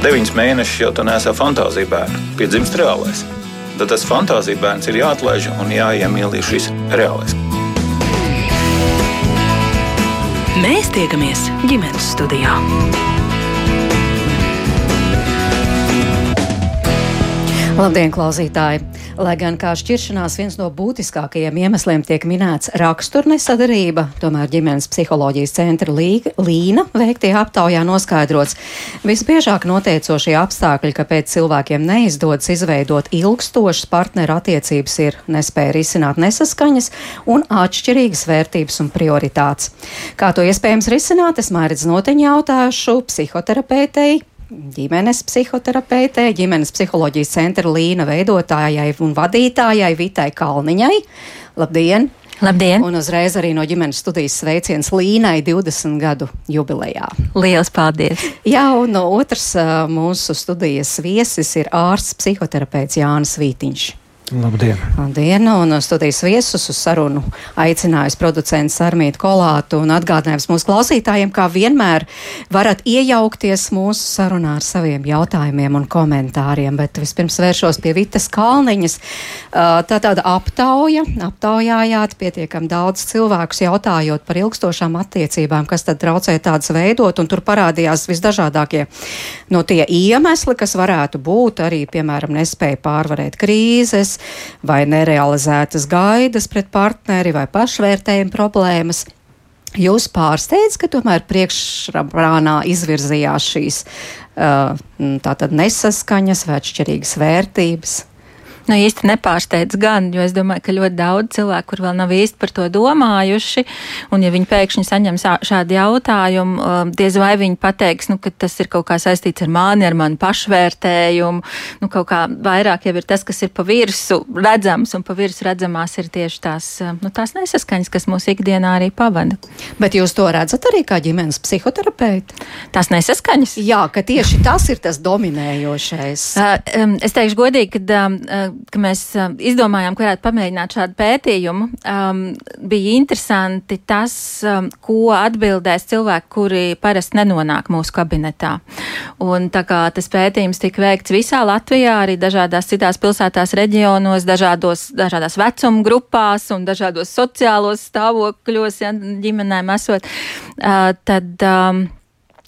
deviņus mēnešus jau tu nesā fantāziju bērnu, piedzimst reālais. Tad tas fantāzija bērns ir jāatlaiž un jāiemīlī šis reālais. Mēs tiekamies ģimenes studijā. Labdien, klausītāji! Lai gan kā šķiršanās viens no būtiskākajiem iemesliem tiek minēts raksturnesadarība, tomēr ģimenes psiholoģijas centra Līna veiktie aptaujā noskaidrots. Visbiežāk noteicošie apstākļi, kāpēc cilvēkiem neizdodas izveidot ilgstošas partneru attiecības, ir nespēja risināt nesaskaņas un atšķirīgas vērtības un prioritātes. Kā to iespējams risināt, es mairedz noteņu jautāšu psihoterapeitei ģimenes psihoterapeitē, ģimenes psiholoģijas centra līna veidotājai un vadītājai Vitai Kalniņai. Labdien! Labdien! Un uzreiz arī no ģimenes studijas sveiciens Līnai 20 gadu jubilejā. Lielas paldies! Jā, un no otrs mūsu studijas viesis ir ārsts psihoterapeits Jānis Vītiņš. Labdien! Labdien! Un studijas viesus uz sarunu aicinājusi producents Armīti Kolātu un atgādinājums mūsu klausītājiem, kā vienmēr varat iejaukties mūsu sarunā ar saviem jautājumiem un komentāriem. Bet vispirms vēršos pie Vitas Kalniņas. Tā tāda aptauja, aptaujājāt pietiekam daudz cilvēkus jautājot par ilgstošām attiecībām, kas tad traucē tādas veidot, un tur parādījās visdažādākie no tie iemesli, kas varētu būt arī, piemēram, nespēja pārvarēt krīzes, vai nerealizētas gaidas pret partneri vai pašvērtējuma problēmas. Jūs pārsteidz, ka tomēr priekšplānā izvirzījās šīs uh, nesaskaņas vai atšķirīgas vērtības? Nu, īsti nepārsteidz gan, jo es domāju, ka ļoti daudz cilvēku, kur vēl nav īsti par to domājuši, un ja viņi pēkšņi saņem šādu jautājumu, um, diez vai viņi pateiks, nu, ka tas ir kaut kā saistīts ar mani, ar manu pašvērtējumu, nu, kaut kā vairāk jau ir tas, kas ir pa virsu redzams, un pa virsu redzamās ir tieši tās, um, nu, tās nesaskaņas, kas mūsu ikdienā arī pavada. Bet jūs to redzat arī kā ģimenes psihoterapeiti? Tās nesaskaņas? Jā, ka tieši tas ir tas dominējošais. Uh, um, es teikšu godīgi, ka um, ka mēs um, izdomājām, ka varētu pamēģināt šādu pētījumu, um, bija interesanti tas, um, ko atbildēs cilvēki, kuri parasti nenonāk mūsu kabinetā. Un tā kā tas pētījums tika veikts visā Latvijā, arī dažādās citās pilsētās, reģionos, dažādos, dažādās vecuma grupās un dažādos sociālos stāvokļos, ja ģimenēm esot, uh, tad. Um,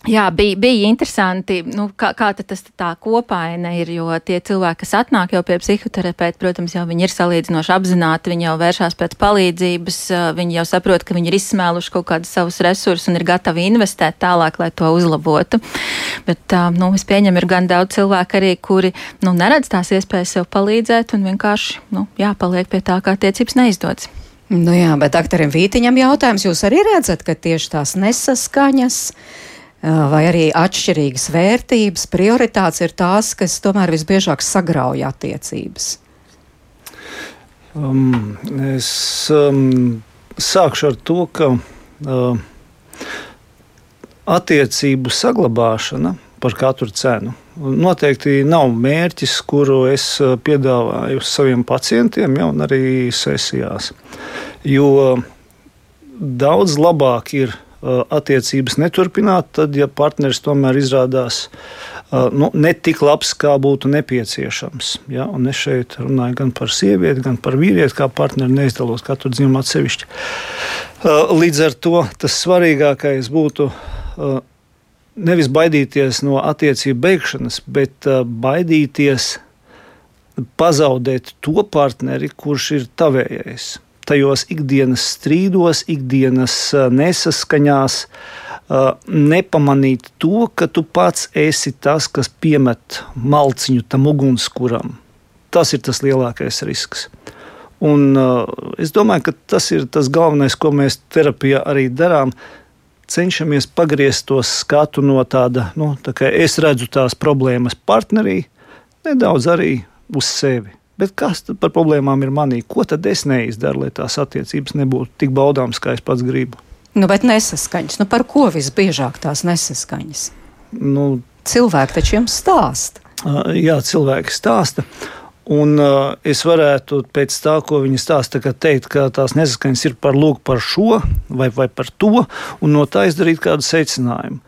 Jā, bija, bija interesanti, nu, kā, kā tas tā kopaina ir, jo tie cilvēki, kas atnāk jau pie psihoterapeita, protams, jau viņi ir salīdzinoši apzināti, viņi jau vēršās pēc palīdzības, viņi jau saprot, ka viņi ir izsmēluši kaut kādus savus resursus un ir gatavi investēt tālāk, lai to uzlabotu. Bet, nu, es pieņemu, ir gan daudz cilvēku arī, kuri, nu, neredz tās iespējas sev palīdzēt un vienkārši, nu, jāpaliek pie tā, kā attiecības neizdodas. Nu jā, bet doktoram Vītiņam jautājums, jūs arī redzat, ka tieši tās nesaskaņas, vai arī atšķirīgas vērtības, prioritātes ir tās, kas tomēr visbiežāk sagrauj attiecības? Um, es um, sākšu ar to, ka uh, attiecību saglabāšana par katru cenu noteikti nav mērķis, kuru es piedāvāju saviem pacientiem, jau arī sesijās. Jo daudz labāk ir attiecības neturpināt, tad, ja partneris tomēr izrādās uh, nu, ne tik labs, kā būtu nepieciešams. Ja? Un es šeit runāju gan par sievieti, gan par vīrieti, kā partneri neizdalos katru dzimumu atsevišķi. Uh, līdz ar to tas svarīgākais būtu nevis baidīties no attiecību beigšanas, bet baidīties pazaudēt to partneri, kurš ir tavējais tajos ikdienas strīdos, ikdienas nesaskaņās, nepamanīt to, ka tu pats esi tas, kas piemet malciņu tam ugunskuram. Tas ir tas lielākais risks. Un, es domāju, ka tas ir tas galvenais, ko mēs terapijā arī darām. Cenšamies pagriezt to skatu no tāda, nu, tā kā es redzu tās problēmas partnerī, nedaudz arī uz sevi. Bet kas tad par problēmām ir manī? Ko tad es neizdaru, lai tās attiecības nebūtu tik baudāmas, kā es pats gribu? Nu, bet nesaskaņas. Nu, par ko visbiežāk tās nesaskaņas? Nu, cilvēki taču jums stāsta. Jā, cilvēki stāsta. Un uh, es varētu pēc tā, ko viņi stāsta, teikt, ka tās nesaskaņas ir par lūk par šo vai, vai par to, un no tā izdarīt kādu secinājumu.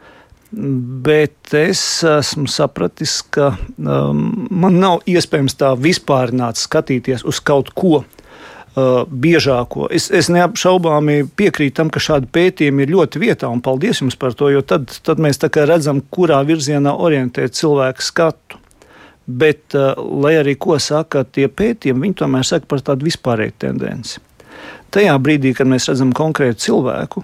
Bet es esmu sapratis, ka um, man nav iespējams tā vispārināt skatīties uz kaut ko. Uh, biežāko. Es, es neapšaubāmi piekrītu tam, ka šādi pētījumi ir ļoti vietā, un paldies jums par to, jo tad, tad mēs redzam, kurā virzienā orientēt cilvēku skatu. Bet, uh, lai arī ko saka tie pētījumi, viņi tomēr saka par tādu vispārēju tendenci. Tajā brīdī, kad mēs redzam konkrētu cilvēku,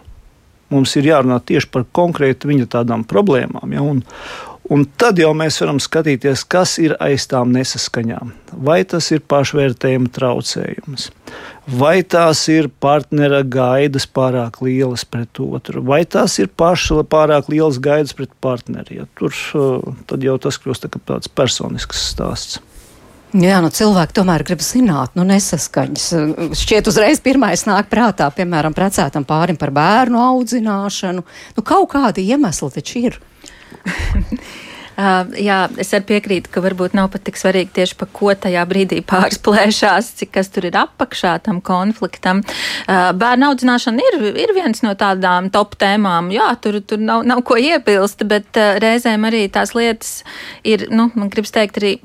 Mums ir jārunā tieši par konkrēti viņa tādām problēmām. Ja? Un, Un tad jau mēs varam skatīties, kas ir aiz tām nesaskaņām. Vai tas ir pašvērtējuma traucējums, vai tās ir partnera gaidas pārāk lielas pret otru, vai tās ir paša pārāk lielas gaidas pret partneri. Ja tur tad jau tas kļūst tā tāds personisks stāsts. Jā, nu cilvēki tomēr grib zināt, nu nesaskaņas. Šķiet, uzreiz pirmais nāk prātā, piemēram, precētam pārim par bērnu audzināšanu. Nu kaut kādi iemesli taču ir. Jā, es arī piekrītu, ka varbūt nav pat tik svarīgi tieši par ko tajā brīdī pārsplēšās, cik kas tur ir apakšā tam konfliktam. Bērnu audzināšana ir, ir viens no tādām top tēmām. Jā, tur, tur nav, nav ko iebilst, bet reizēm arī tās lietas ir, nu, man gribas teikt arī,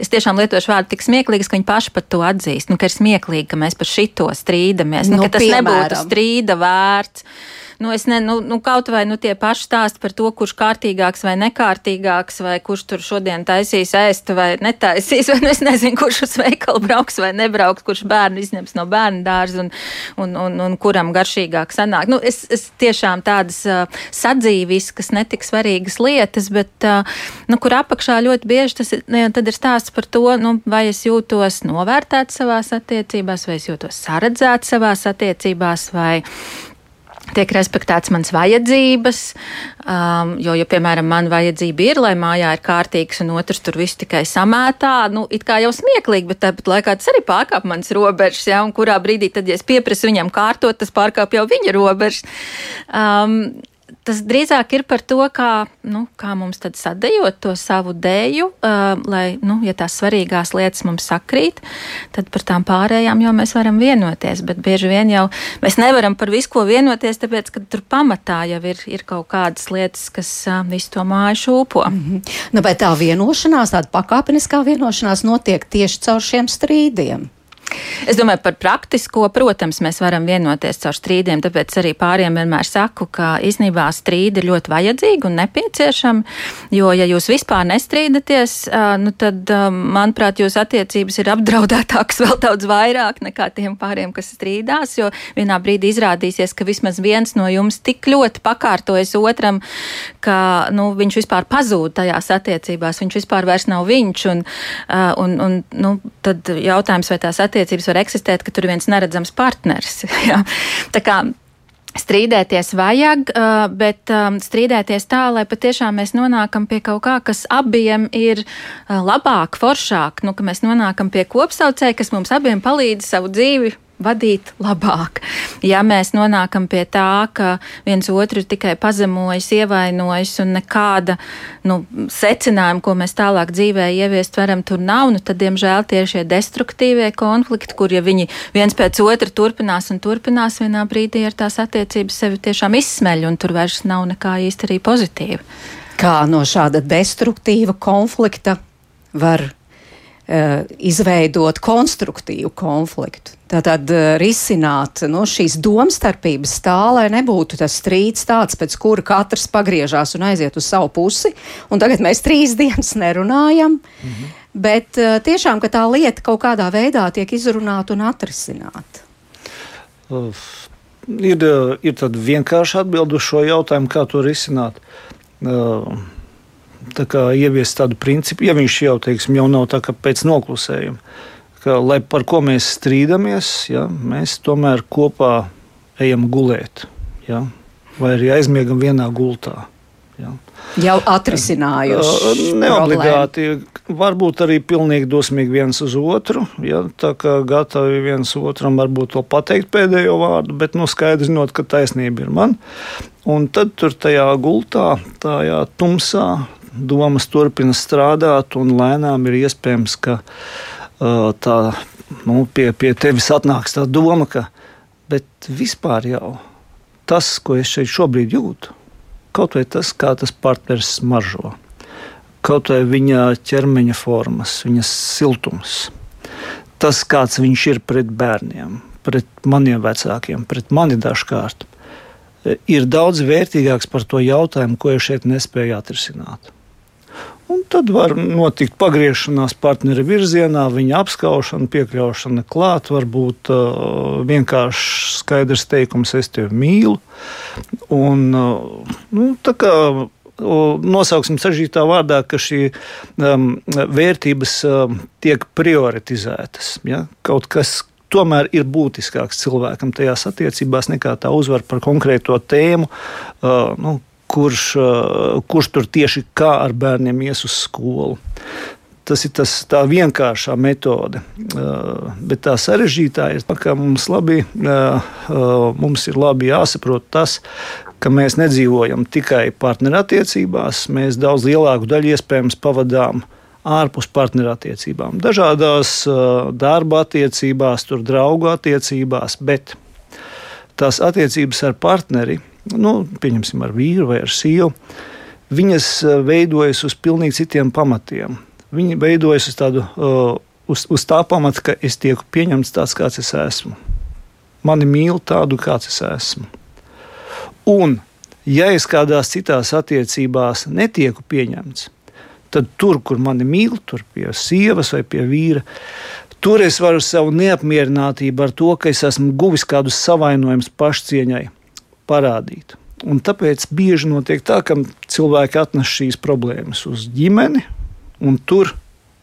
es tiešām lietošu vārdu tik smieklīgas, ka viņi paši par to atzīst, nu, ka ir smieklīgi, ka mēs par šito strīdamies, nu, nu, ka tas piemēram. nebūtu strīda vērts nu, ne, nu, nu, kaut vai nu, tie paši stāsti par to, kurš kārtīgāks vai nekārtīgāks, vai kurš tur šodien taisīs ēst vai netaisīs, vai nu, es nezinu, kurš uz veikalu brauks vai nebrauks, kurš bērnu izņems no bērnu dārza un, un, un, un kuram garšīgāk sanāk. Nu, es, es tiešām tādas uh, sadzīviskas, netik svarīgas lietas, bet, uh, nu, kur apakšā ļoti bieži tas ir, tad ir stāsts par to, nu, vai es jūtos novērtēt savās attiecībās, vai es jūtos saredzēt savās attiecībās, vai tiek respektēts mans vajadzības, um, jo, ja, piemēram, man vajadzība ir, lai mājā ir kārtīgs un otrs tur viss tikai samētā, nu, it kā jau smieklīgi, bet tāpat laikā tas arī pārkāp manas robežas, ja, un kurā brīdī tad, ja es pieprasu viņam kārtot, tas pārkāp jau viņa robežas. Um, tas drīzāk ir par to, kā, nu, kā mums tad sadējot to savu dēju, uh, lai, nu, ja tās svarīgās lietas mums sakrīt, tad par tām pārējām jau mēs varam vienoties. Bet bieži vien jau mēs nevaram par visu ko vienoties, tāpēc, ka tur pamatā jau ir, ir kaut kādas lietas, kas uh, visu to māju šūpo. Mm -hmm. nu, bet tā vienošanās, tāda pakāpeniskā vienošanās notiek tieši caur šiem strīdiem. Es domāju, par praktisko, protams, mēs varam vienoties caur strīdiem, tāpēc arī pāriem vienmēr saku, ka īstenībā strīdi ir ļoti vajadzīgi un nepieciešami, jo, ja jūs vispār nestrīdaties, nu tad, manuprāt, jūsu attiecības ir apdraudētākas vēl daudz vairāk nekā tiem pāriem, kas strīdās, jo vienā brīdī izrādīsies, ka vismaz viens no jums tik ļoti pakārtojas otram, ka, nu, viņš vispār pazūd tajās attiecībās, viņš vispār vairs nav viņš, un, un, un nu, tad jautājums, vai tās attiecības attiecības var eksistēt, ka tur ir viens neredzams partners. Tā kā Strīdēties vajag, bet strīdēties tā, lai patiešām mēs nonākam pie kaut kā, kas abiem ir labāk, foršāk, nu, ka mēs nonākam pie kopsaucēja, kas mums abiem palīdz savu dzīvi vadīt labāk. Ja mēs nonākam pie tā, ka viens otru tikai pazemojis, ievainojis un nekāda nu, secinājuma, ko mēs tālāk dzīvē ieviest varam, tur nav, nu, tad, diemžēl, tie ir šie destruktīvie konflikti, kur ja viņi viens pēc otra turpinās un turpinās, vienā brīdī ar tās attiecības sevi tiešām izsmeļ, un tur vairs nav nekā īsti arī pozitīva. Kā no šāda destruktīva konflikta var izveidot konstruktīvu konfliktu? Tātad eh, risināt no, nu, šīs domstarpības tā, lai nebūtu tas strīds tāds, pēc kura katrs pagriežās un aiziet uz savu pusi. Un tagad mēs trīs dienas nerunājam, -hmm. bet uh, tiešām, ka tā lieta kaut kādā veidā tiek izrunāta un atrisināta. Ir, ir tāda vienkārša atbilde uz šo jautājumu, kā to risināt. Uh, tā kā ieviest tādu principu, ja viņš jau, teiksim, jau nav tā kā pēc noklusējuma ka, lai par ko mēs strīdamies, ja, mēs tomēr kopā ejam gulēt. Ja, vai arī aizmiegam vienā gultā. Ja. Jau atrisinājuši. Neobligāti. Varbūt arī pilnīgi dosmīgi viens uz otru. Ja, tā kā gatavi viens otram varbūt to pateikt pēdējo vārdu, bet nu, skaidrs zinot, ka taisnība ir man. Un tad tur tajā gultā, tajā tumsā, domas turpina strādāt, un lēnām ir iespējams, ka tā, nu, pie, pie tevis atnāks tā doma, ka vispār jau tas, ko es šeit šobrīd jūtu, Kaut vai tas, kā tas partneris smaržo, kaut vai viņa ķermeņa formas, viņas siltums, tas, kāds viņš ir pret bērniem, pret maniem vecākiem, pret mani dažkārt, ir daudz vērtīgāks par to jautājumu, ko es šeit nespēju atrisināt. Un tad var notikt pagriešanās partneri virzienā, viņa apskaušana, piekļaušana klāt, varbūt uh, vienkārši skaidrs teikums, es tevi mīlu. Un, uh, nu, tā kā nosauksim sažģītā vārdā, ka šī um, vērtības um, tiek prioritizētas. Ja? Kaut kas tomēr ir būtiskāks cilvēkam tajās attiecībās nekā tā uzvara par konkrēto tēmu. Uh, nu, kurš, kurš tur tieši kā ar bērniem ies uz skolu. Tas ir tas, tā vienkāršā metode, bet tā sarežģītā ir, ka mums, labi, mums ir labi jāsaprot tas, ka mēs nedzīvojam tikai partnerattiecībās, mēs daudz lielāku daļu iespējams pavadām ārpus partnerattiecībām. Dažādās darba attiecībās, draugu attiecībās, bet tās attiecības ar partneri nu, pieņemsim, ar vīru vai ar sievu, viņas eh, veidojas uz pilnīgi citiem pamatiem. Viņi veidojas uz, tādu, uh, uz, uz tā pamata, ka es tieku pieņemts tāds, kāds es esmu. Mani mīl tādu, kāds es esmu. Un, ja es kādās citās attiecībās netieku pieņemts, tad tur, kur mani mīl, tur pie sievas vai pie vīra, tur es varu savu neapmierinātību ar to, ka es esmu guvis kādus savainojumus pašcieņai parādīt. Un tāpēc bieži notiek tā, ka cilvēki atnes šīs problēmas uz ģimeni, un tur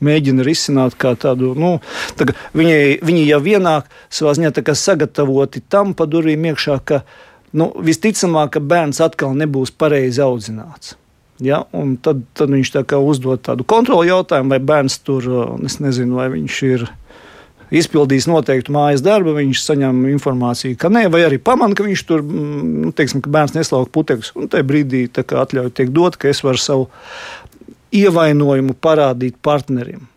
mēģina risināt kā tādu, nu, tā viņi, viņi jau ienāk savā ziņā sagatavoti tam pa durvīm iekšā, ka nu, visticamāk, ka bērns atkal nebūs pareizi audzināts. Ja, tad, tad viņš tā uzdod tādu kontroli jautājumu, vai bērns tur, es nezinu, vai viņš ir izpildījis noteiktu mājas darbu, viņš saņem informāciju, ka nē, vai arī pamana, ka viņš tur, mm, nu, teiksim, ka bērns neslauka putekļus. Un tajā brīdī atļauja tiek dot, ka es varu savu ievainojumu parādīt partnerim.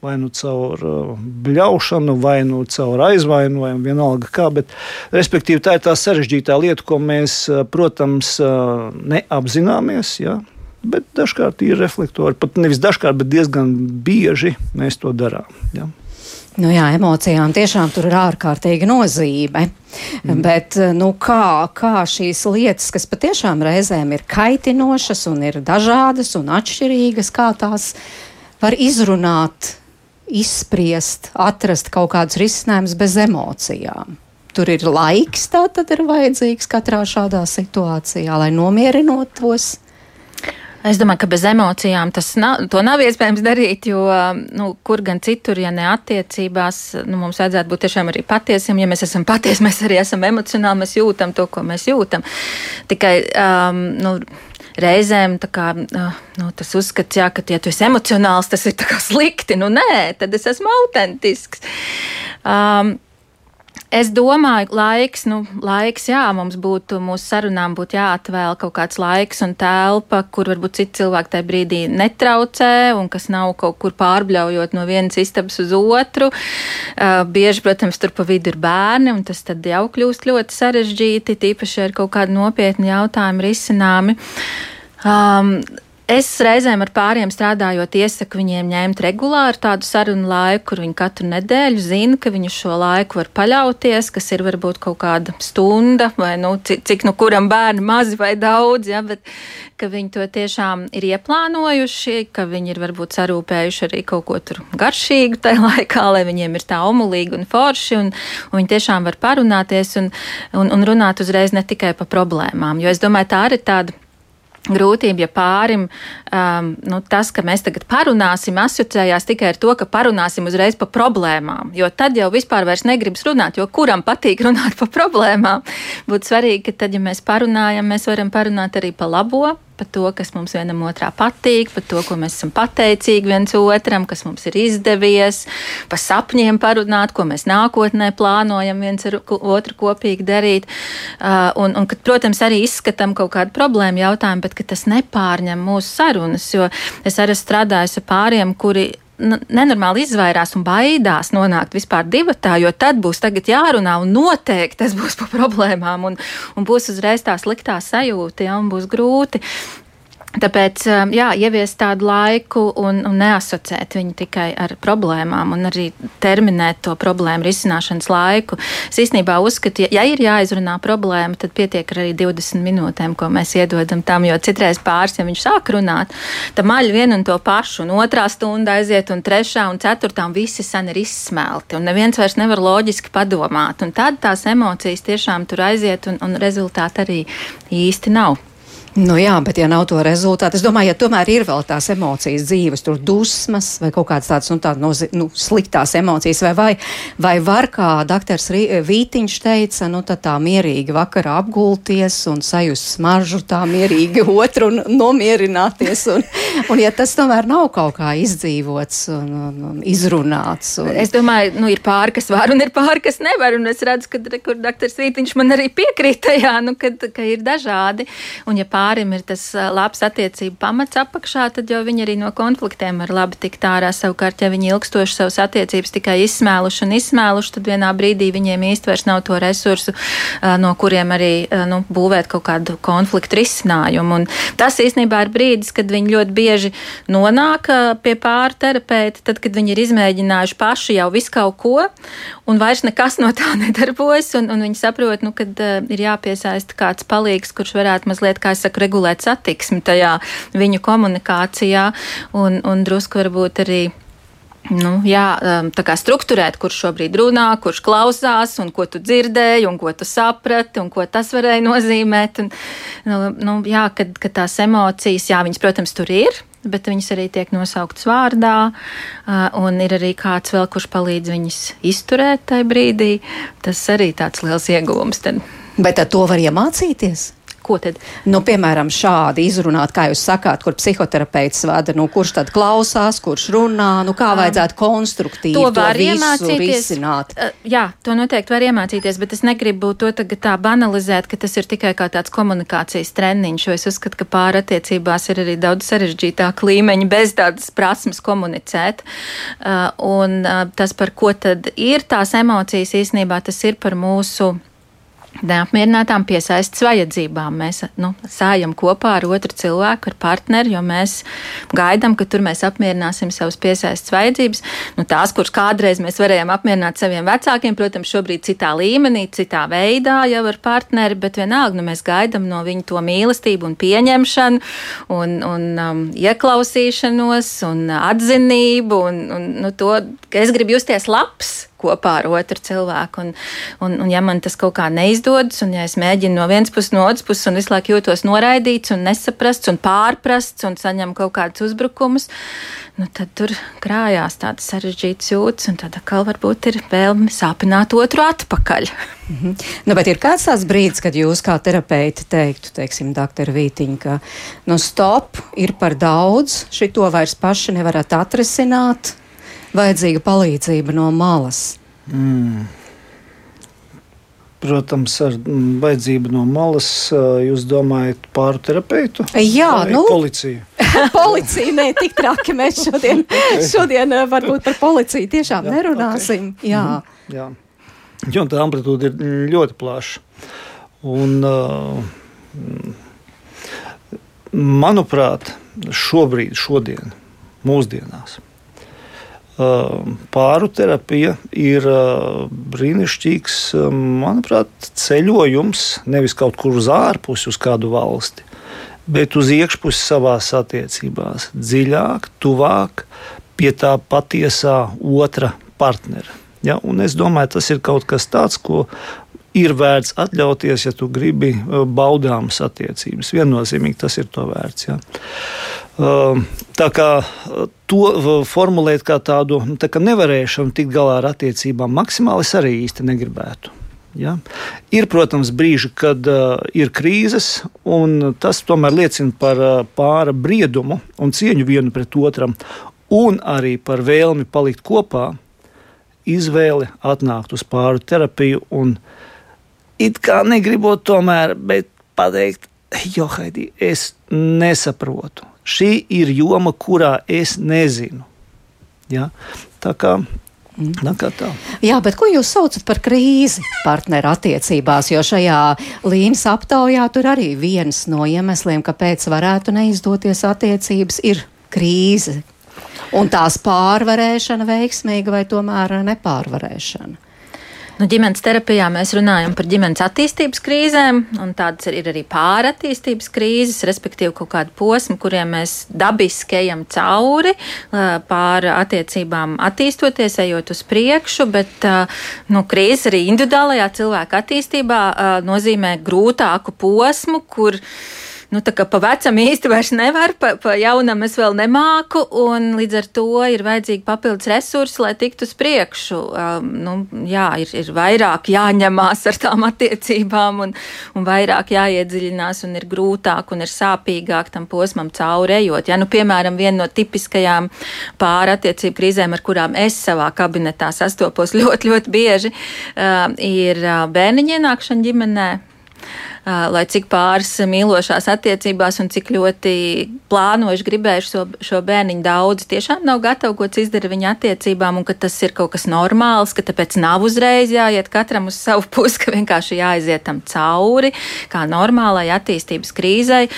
Vai nu caur uh, bļaušanu, vai nu caur aizvainojumu, vienalga kā. Bet, respektīvi, tā ir tā sarežģītā lieta, ko mēs, uh, protams, uh, neapzināmies. Ja? Bet dažkārt ir reflektori. Pat nevis dažkārt, bet diezgan bieži mēs to darām. Ja? Nu jā, emocijām tiešām tur ir ārkārtīga nozīme. Mm. Bet nu, kā, kā šīs lietas, kas patiešām reizēm ir kaitinošas un ir dažādas un atšķirīgas, kā tās var izrunāt, izspriest, atrast kaut kādus risinājumus bez emocijām? Tur ir laiks, tā tad ir vajadzīgs katrā šādā situācijā, lai nomierinotos. Es domāju, ka bez emocijām tas nav, nav iespējams darīt, jo nu, kur gan citur, ja ne attiecībās, nu, mums vajadzētu būt tiešām arī patiesiem. Ja mēs esam patiesi, mēs arī esam emocionāli, mēs jūtam to, ko mēs jūtam. Tikai um, nu, reizēm kā, nu, tas uzskats, jā, ka, ja tu esi emocionāls, tas ir slikti. Nu, nē, tad es esmu autentisks. Um, Es domāju, laiks, nu, laiks, jā, mums būtu, mūsu sarunām būtu jāatvēl kaut kāds laiks un telpa, kur varbūt citi cilvēki tajā brīdī netraucē un kas nav kaut kur pārbļaujot no vienas istabas uz otru. Uh, bieži, protams, tur pa vidu ir bērni, un tas tad jau kļūst ļoti sarežģīti, tīpaši ar kaut kādu nopietnu jautājumu risināmi. Um, Es reizēm ar pāriem strādājot, iesaku viņiem ņemt regulāri tādu sarunu laiku, kur viņi katru nedēļu zina, ka viņi šo laiku var paļauties, kas ir varbūt kaut kāda stunda, vai nu, cik, cik nu kuram bērni mazi vai daudz, ja, bet ka viņi to tiešām ir ieplānojuši, ka viņi ir varbūt sarūpējuši arī kaut ko tur garšīgu tajā laikā, lai viņiem ir tā omulīgi un forši, un, un viņi tiešām var parunāties un, un, un runāt uzreiz ne tikai par problēmām, jo es domāju, tā ir tāda grūtība, ja pārim um, nu, tas, ka mēs tagad parunāsim, asociējās tikai ar to, ka parunāsim uzreiz par problēmām. Jo tad jau vispār negribas runāt, jo kuram patīk runāt par problēmām. Būtu svarīgi, ka tad, ja mēs parunājam, mēs varam parunāt arī par labo, par to, kas mums vienam otrā patīk, par to, ko mēs esam pateicīgi viens otram, kas mums ir izdevies, par sapņiem parunāt, ko mēs nākotnē plānojam viens ar otru kopīgi darīt. Uh, un, un, kad, protams, arī izskatām kaut kādu problēmu jautājumu, bet tas nepārņem mūsu sarunas, jo es arī strādāju ar pāriem, kuri nenormāli izvairās un baidās nonākt vispār divatā, jo tad būs jārunā un noteikti tas būs par problēmām un, un būs uzreiz tā sliktā sajūta, ja, un būs grūti. Tāpēc, um, jā, ieviest tādu laiku un, un neasociēt viņu tikai ar problēmām un arī terminēt to problēmu risināšanas laiku. Es īstenībā uzskatu, ja ir jāizrunā problēma, tad pietiek arī 20 minūtēm, ko mēs iedodam tam, jo citreiz pāris, ja viņš sāk runāt, tad maļ vienu un to pašu, un otrā stunda aiziet, un trešā un ceturtā, un visi sen ir izsmelti, un neviens vairs nevar loģiski padomāt, un tad tās emocijas tiešām tur aiziet, un, un rezultāti arī īsti nav. Nu jā, bet ja nav to rezultātu, es domāju, ja tomēr ir vēl tās emocijas dzīves, tur dusmas vai kaut kādas tādas nu, tā, no, nu, sliktās emocijas, vai, vai, vai var, kā doktors Vītiņš teica, nu tā, tā mierīgi vakarā apgulties un sajust smaržu tā mierīgi otru un nomierināties. Un, un ja tas tomēr nav kaut kā izdzīvots un, un, un izrunāts. Un... Es domāju, nu ir pāri, kas var un ir pāri, kas nevar, un es redzu, ka, doktors Vītiņš man arī piekrīt tajā, nu, kad, ka ir dažādi. Un, ja pārim ir tas labs attiecību pamats apakšā, tad jau viņi arī no konfliktiem var labi tikt ārā. Savukārt, ja viņi ilgstoši savas attiecības tikai izsmēluši un izsmēluši, tad vienā brīdī viņiem īsti vairs nav to resursu, no kuriem arī nu, būvēt kaut kādu konfliktu risinājumu. Un tas īstenībā ir brīdis, kad viņi ļoti bieži nonāk pie pārterapeita, tad, kad viņi ir izmēģinājuši paši jau visu kaut ko, un vairs nekas no tā nedarbojas, un, un viņi saprot, nu, ka ir jāpiesaista kāds palīgs, kurš varētu mazliet, kā es saku, regulēt satiksmi tajā viņu komunikācijā, un, un drusku varbūt arī nu, jā, um, tā kā strukturēt, kurš šobrīd runā, kurš klausās, un ko tu dzirdēji, un ko tu saprati, un ko tas varēja nozīmēt. Un, nu, nu, jā, kad, kad tās emocijas, jā, viņas, protams, tur ir bet viņas arī tiek nosauktas vārdā, un ir arī kāds vēl, kurš palīdz viņas izturēt tajā brīdī. Tas arī tāds liels ieguvums. Tad. Bet to var iemācīties? Ko tad? Nu, piemēram, šādi izrunāt, kā jūs sakāt, kur psihoterapeits vada, nu, kurš tad klausās, kurš runā, nu, kā vajadzētu konstruktīvi to, to iemācīties. Risināt. Jā, to noteikti var iemācīties, bet es negribu to tagad tā banalizēt, ka tas ir tikai kā tāds komunikācijas treniņš, jo es uzskatu, ka pārattiecībās ir arī daudz sarežģītāk līmeņi bez tādas prasmes komunicēt. Un tas, par ko tad ir tās emocijas, īstenībā tas ir par mūsu neapmierinātām piesaistas vajadzībām. Mēs nu, sājam kopā ar otru cilvēku, ar partneri, jo mēs gaidām, ka tur mēs apmierināsim savas piesaistas vajadzības. Nu, tās, kuras kādreiz mēs varējām apmierināt saviem vecākiem, protams, šobrīd citā līmenī, citā veidā jau ar partneri, bet vienalga nu, mēs gaidām no viņa to mīlestību un pieņemšanu un, un um, ieklausīšanos un atzinību un, un nu, to, ka es gribu justies labs kopā ar otru cilvēku. Un, un, un ja man tas kaut kā neizdodas, un ja es mēģinu no vienas puses, no otras puses, un visu laiku jūtos noraidīts, un nesaprasts, un pārprasts, un saņemu kaut kādus uzbrukumus, nu, tad tur krājās tādas sarežģītas jūtas, un tad atkal varbūt ir vēlme sāpināt otru atpakaļ. Mm -hmm. nu, bet ir kāds tāds brīdis, kad jūs kā terapeiti teiktu, teiksim, doktor Vītiņa, ka nu, stop, ir par daudz, šito vairs paši nevarat atrisināt, vajadzīga palīdzība no malas? Mm. Protams, ar mm, vajadzību no malas jūs domājat par terapeitu? Jā, nu, policiju. policija, nē, tik traki mēs šodien, okay. šodien varbūt par policiju tiešām jā, nerunāsim. Okay. Jā. Mm, jā. Jo tā amplitūda ir ļoti plaša. Un, uh, manuprāt, šobrīd, šodien, mūsdienās, Pāru terapija ir brīnišķīgs, manuprāt, ceļojums nevis kaut kur uz ārpusi, uz kādu valsti, bet uz iekšpusi savās attiecībās, dziļāk, tuvāk pie tā patiesā otra partnera. Ja? Un es domāju, tas ir kaut kas tāds, ko ir vērts atļauties, ja tu gribi baudāmas attiecības. Viennozīmīgi tas ir to vērts. Ja. Tā kā to formulēt kā tādu nu, tā kā nevarēšanu tikt galā ar attiecībām, maksimāli es arī īsti negribētu. Ja? Ir, protams, brīži, kad uh, ir krīzes, un tas tomēr liecina par uh, pāra briedumu un cieņu vienu pret otram, un arī par vēlmi palikt kopā, izvēli atnākt uz pāru terapiju un it kā negribot tomēr, bet pateikt, jo, Haidī, es nesaprotu šī ir joma, kurā es nezinu. Ja? Tā kā tā. Jā, bet ko jūs saucat par krīzi partneru attiecībās? Jo šajā līnijas aptaujā tur arī viens no iemesliem, kāpēc varētu neizdoties attiecības, ir krīze. Un tās pārvarēšana veiksmīga vai tomēr nepārvarēšana? Nu, ģimenes terapijā mēs runājam par ģimenes attīstības krīzēm, un tādas ir arī pārattīstības krīzes, respektīvi kaut kādu posmu, kuriem mēs dabiski ejam cauri, pāri attiecībām attīstoties, ejot uz priekšu, bet nu, krīze arī individuālajā cilvēka attīstībā nozīmē grūtāku posmu, kur nu, tā kā pa vecam īsti vairs nevar, pa, pa jaunam es vēl nemāku, un līdz ar to ir vajadzīgi papildus resursi, lai tiktu uz priekšu. Um, nu, jā, ir, ir vairāk jāņemās ar tām attiecībām, un, un vairāk jāiedziļinās, un ir grūtāk un ir sāpīgāk tam posmam caurējot. Ja, nu, piemēram, viena no tipiskajām pārattiecību krīzēm, ar kurām es savā kabinetā sastopos ļoti, ļoti bieži, uh, ir bērniņa ienākšana ģimenē lai cik pāris mīlošās attiecībās un cik ļoti plānojuši gribējuši šo, šo bērniņu daudz, tiešām nav gatavi, ko tas izdara viņa attiecībām, un ka tas ir kaut kas normāls, ka tāpēc nav uzreiz jāiet katram uz savu pusi, ka vienkārši jāaiziet tam cauri, kā normālai attīstības krīzei.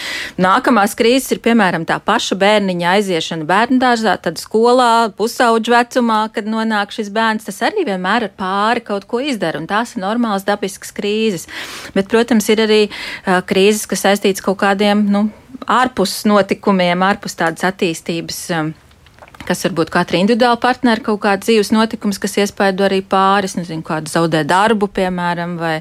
Nākamās krīzes ir piemēram tā paša bērniņa aiziešana bērnu dārzā, tad skolā, pusauģu vecumā, kad nonāk šis bērns, tas arī vienmēr ar pāri kaut ko izdara, un tās ir normālas dabiskas krīzes. Bet, protams, ir arī uh, krīzes, kas saistītas kaut kādiem nu, ārpus notikumiem, ārpus tādas attīstības. Um, kas varbūt katra individuāla partnera kaut kāda dzīves notikums, kas iespaido arī pāris, nezinu, kādu zaudē darbu, piemēram, vai,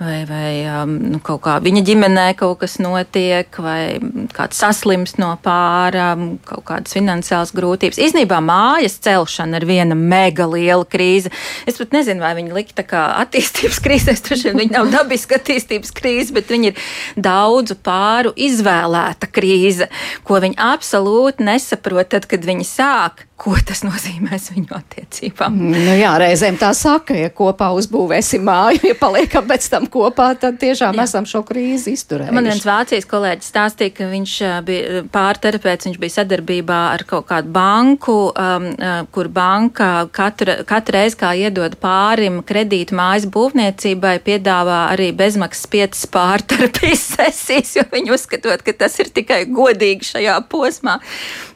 vai, vai um, nu, kaut kā viņa ģimenē kaut kas notiek, vai kāds saslims no pāra, kaut kādas finansiālas grūtības. Īsnībā mājas celšana ir viena mega liela krīze. Es pat nezinu, vai viņi likt tā kā attīstības krīzēs, taču viņi nav dabiska attīstības krīze, bet viņi ir daudzu pāru izvēlēta krīze, ko viņi absolūti nesaprot tad, kad viņi sāk sāk ko tas nozīmēs viņu attiecībām. Nu jā, reizēm tā saka, ja kopā uzbūvēsim māju, ja paliekam pēc tam kopā, tad tiešām jā. esam šo krīzi izturējuši. Man viens Vācijas kolēģis stāstīja, ka viņš bija pārterapeits, viņš bija sadarbībā ar kaut kādu banku, um, kur banka katru, katru reizi, kā iedod pārim kredītu mājas būvniecībai, piedāvā arī bezmaksas piecas pārterapijas sesijas, jo viņi uzskatot, ka tas ir tikai godīgi šajā posmā.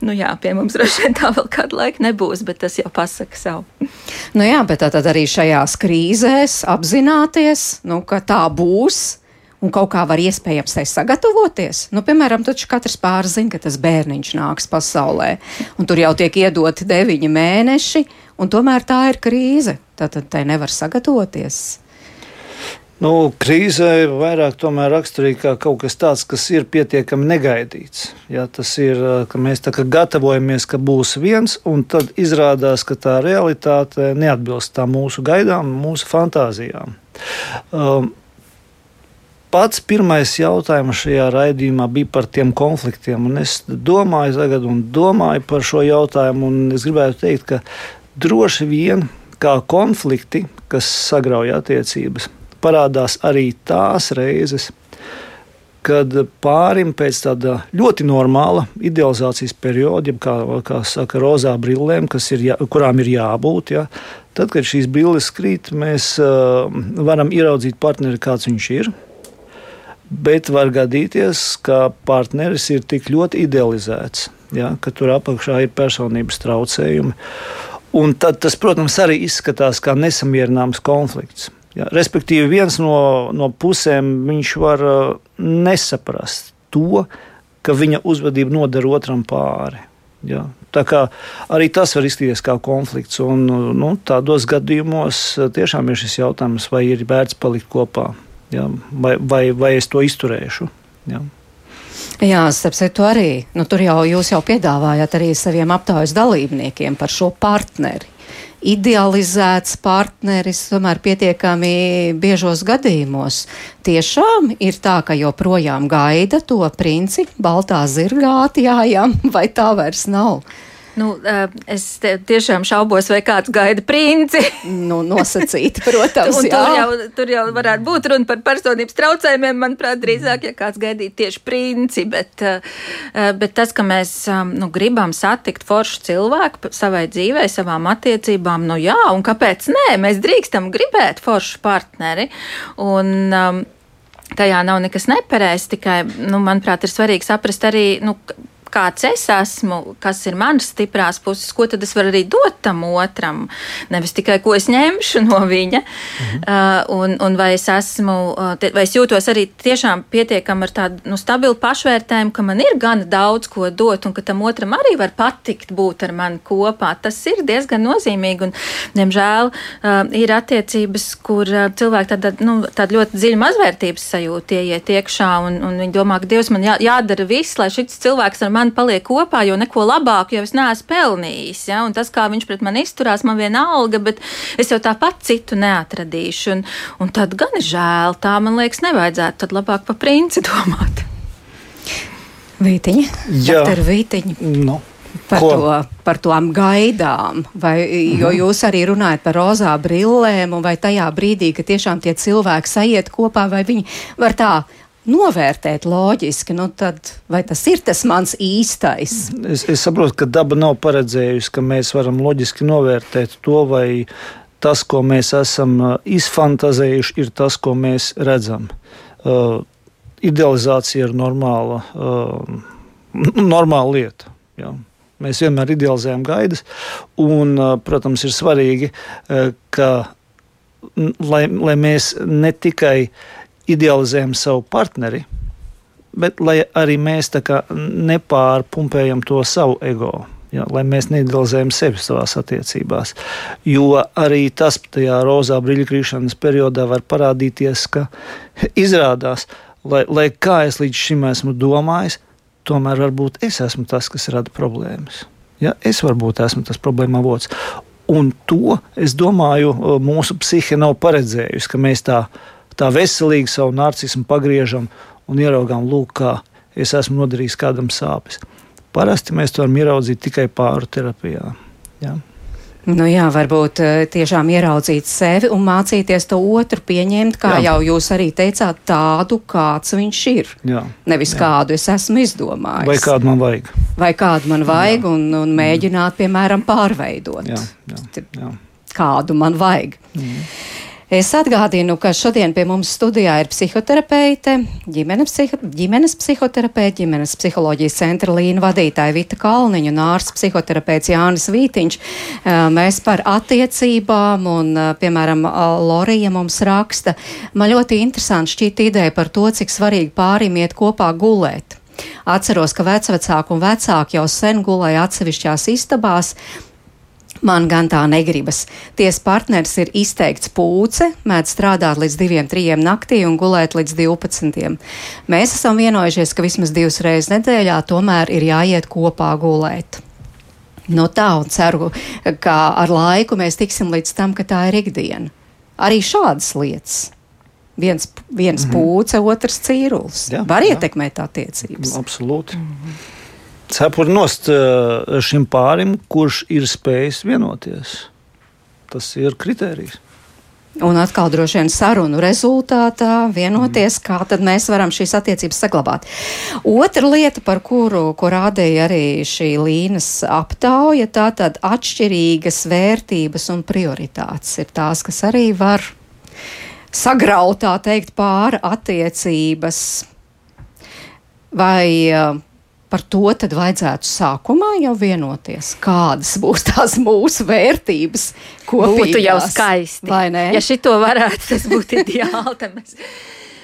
Nu jā, pie mums droši vien tā vēl kā kādu laiku nebūs, bet tas jau pasaka savu. Nu jā, bet tad arī šajās krīzēs apzināties, nu, ka tā būs. Un kaut kā var iespējams tai sagatavoties. Nu, piemēram, taču katrs pāris zina, ka tas bērniņš nāks pasaulē, un tur jau tiek iedoti deviņi mēneši, un tomēr tā ir krīze. Tad tai nevar sagatavoties. Nu, krīzē vairāk raksturīgi kā kaut kas tāds, kas ir pietiekami negaidīts. Ja, tas ir, ka mēs tā kā gatavojamies, ka būs viens, un tad izrādās, ka tā realitāte neatbilst tā mūsu gaidām, mūsu fantāzijām. Um, Pats pirmais jautājums šajā raidījumā bija par tiem konfliktiem. Es domāju, tagad, un domāju par šo jautājumu, un es gribētu teikt, ka droši vien kā konflikti, kas sagrauj attiecības, parādās arī tās reizes, kad pārim pēc tāda ļoti normāla idealizācijas perioda, kā, kā saka, rozā brillēm, ir jā, kurām ir jābūt, ja, tad, kad šīs brilles krīt, mēs uh, varam ieraudzīt partneri, kāds viņš ir. Bet var gadīties, ka partneris ir tik ļoti idealizēts, ja, ka tur apakšā ir personības traucējumi. Un tad tas, protams, arī izskatās kā nesamierināms konflikts. Ja, respektīvi, viens no, no pusēm var uh, nesaprast to, ka viņa uzvedība nodara otram pāri. Ja. Tā kā arī tas var izskatīties kā konflikts. Un, nu, tādos gadījumos uh, tiešām ir šis jautājums, vai ir vērts palikt kopā, ja, vai, vai, vai es to izturēšu. Ja. Jā, starp citu arī. Nu, tur jau jūs jau piedāvājat arī saviem aptaujas dalībniekiem par šo partneri idealizēts partneris, tomēr pietiekami biežos gadījumos. Tiešām ir tā, ka joprojām gaida to princi baltā zirgā atjājam, vai tā vairs nav? Nu, es tiešām šaubos, vai kāds gaida princi. nu, nosacīti, protams. tur, jau, tur jau varētu būt runa par personības traucējumiem, manuprāt, drīzāk, ja kāds gaidītu tieši princi. Bet, bet tas, ka mēs nu, gribam satikt foršu cilvēku savai dzīvei, savām attiecībām, nu jā, un kāpēc nē, mēs drīkstam gribēt foršu partneri. Un, um, tajā nav nekas nepareizs, tikai, nu, manuprāt, ir svarīgi saprast arī, nu, kāds es esmu, kas ir manas stiprās puses, ko tad es varu arī dot tam otram. Nevis tikai ko es ņemšu no viņa, mhm. uh, un, un vai es esmu, uh, vai es jūtos arī tiešām pietiekami ar tādu nu, stabilu pašvērtējumu, ka man ir gana daudz ko dot, un ka tam otram arī var patikt būt ar mani kopā. Tas ir diezgan nozīmīgi, un, diemžēl, uh, ir attiecības, kur uh, cilvēki tāda, nu, tāda ļoti dziļa mazvērtības sajūta ieiet iekšā, un, un viņi domā, ka Dievs man jā, jādara viss, lai šis cilvēks ar mani mani paliek kopā, jo neko labāku jau es neesmu pelnījis. Ja? Un tas, kā viņš pret mani izturās, man viena alga, bet es jau tāpat citu neatradīšu. Un, un tad gan ir žēl, tā man liekas, nevajadzētu. Tad labāk pa princi domāt. Vītiņa? Jā, tā ir vītiņa. No. Par, Ko? to, par tām gaidām, vai, jo mhm. jūs arī runājat par rozā brillēm, vai tajā brīdī, kad tiešām tie cilvēki sajiet kopā, vai viņi var tā novērtēt loģiski, nu tad vai tas ir tas mans īstais? Es, es saprotu, ka daba nav paredzējusi, ka mēs varam loģiski novērtēt to, vai tas, ko mēs esam uh, izfantazējuši, ir tas, ko mēs redzam. Uh, idealizācija ir normāla, uh, normāla lieta. Jā. Mēs vienmēr idealizējam gaidas, un, uh, protams, ir svarīgi, uh, ka lai, lai mēs ne tikai idealizējam savu partneri, bet lai arī mēs nepārpumpējam to savu ego. Ja, lai mēs neidealizējam sevi savās attiecībās. Jo arī tas tajā rozā brīļkrīšanas periodā var parādīties, ka izrādās, lai, lai kā es līdz šim esmu domājis, tomēr varbūt es esmu tas, kas rada problēmas. Ja, es varbūt esmu tas problēma avots. Un to, es domāju, mūsu psihe nav paredzējusi, ka mēs tā tā veselīgi savu narcismu pagriežam un ieraugām, lūk, kā es esmu nodarījis kādam sāpes. Parasti mēs to varam ieraudzīt tikai pāri terapijā. Ja? Nu jā, varbūt eh, tiešām ieraudzīt sevi un mācīties to otru pieņemt, kā jā. jau jūs arī teicāt, tādu, kāds viņš ir. Jā. Nevis jā. kādu es esmu izdomājis. Vai kādu man vajag. Vai kādu man vajag jā. un, un mēģināt, piemēram, pārveidot. Jā, jā, jā. Kādu man vajag. Mm. Es atgādinu, ka šodien pie mums studijā ir psihoterapeite, ģimenes, psiho, ģimenes psihoterapeite, ģimenes psiholoģijas centra līna vadītāja Vita Kalniņa un ārsts psihoterapeits Jānis Vītiņš. Mēs par attiecībām un, piemēram, Lorija mums raksta, man ļoti interesanti šķiet ideja par to, cik svarīgi pārim iet kopā gulēt. Atceros, ka vecvecāki un vecāki jau sen gulēja atsevišķās istabās, Man gan tā negribas. Ties partneris ir izteikts pūce, mēdz strādāt līdz diviem, trijiem naktī un gulēt līdz 12. Mēs esam vienojušies, ka vismaz divas reizes nedēļā tomēr ir jāiet kopā gulēt. No nu tā un ceru, ka ar laiku mēs tiksim līdz tam, ka tā ir ikdiena. Arī šādas lietas. Viens, viens mm -hmm. pūce, otrs cīrulis. Jā, Var jā. ietekmēt attiecības. Absolūti. Mm -hmm cepuri nost eh, šim pārim, kurš ir spējis vienoties. Tas ir kriterijs. Un atkal droši vien sarunu rezultātā vienoties, mm. kā tad mēs varam šīs attiecības saglabāt. Otra lieta, par kuru ko rādīja arī šī līnas aptauja, tā tad atšķirīgas vērtības un prioritātes ir tās, kas arī var sagraut, tā teikt, pāra attiecības. Vai uh, par to tad vajadzētu sākumā jau vienoties, kādas būs tās mūsu vērtības. Kopīgās, būtu jau skaisti. Vai ne? Ja šito varētu, tas būtu ideāli.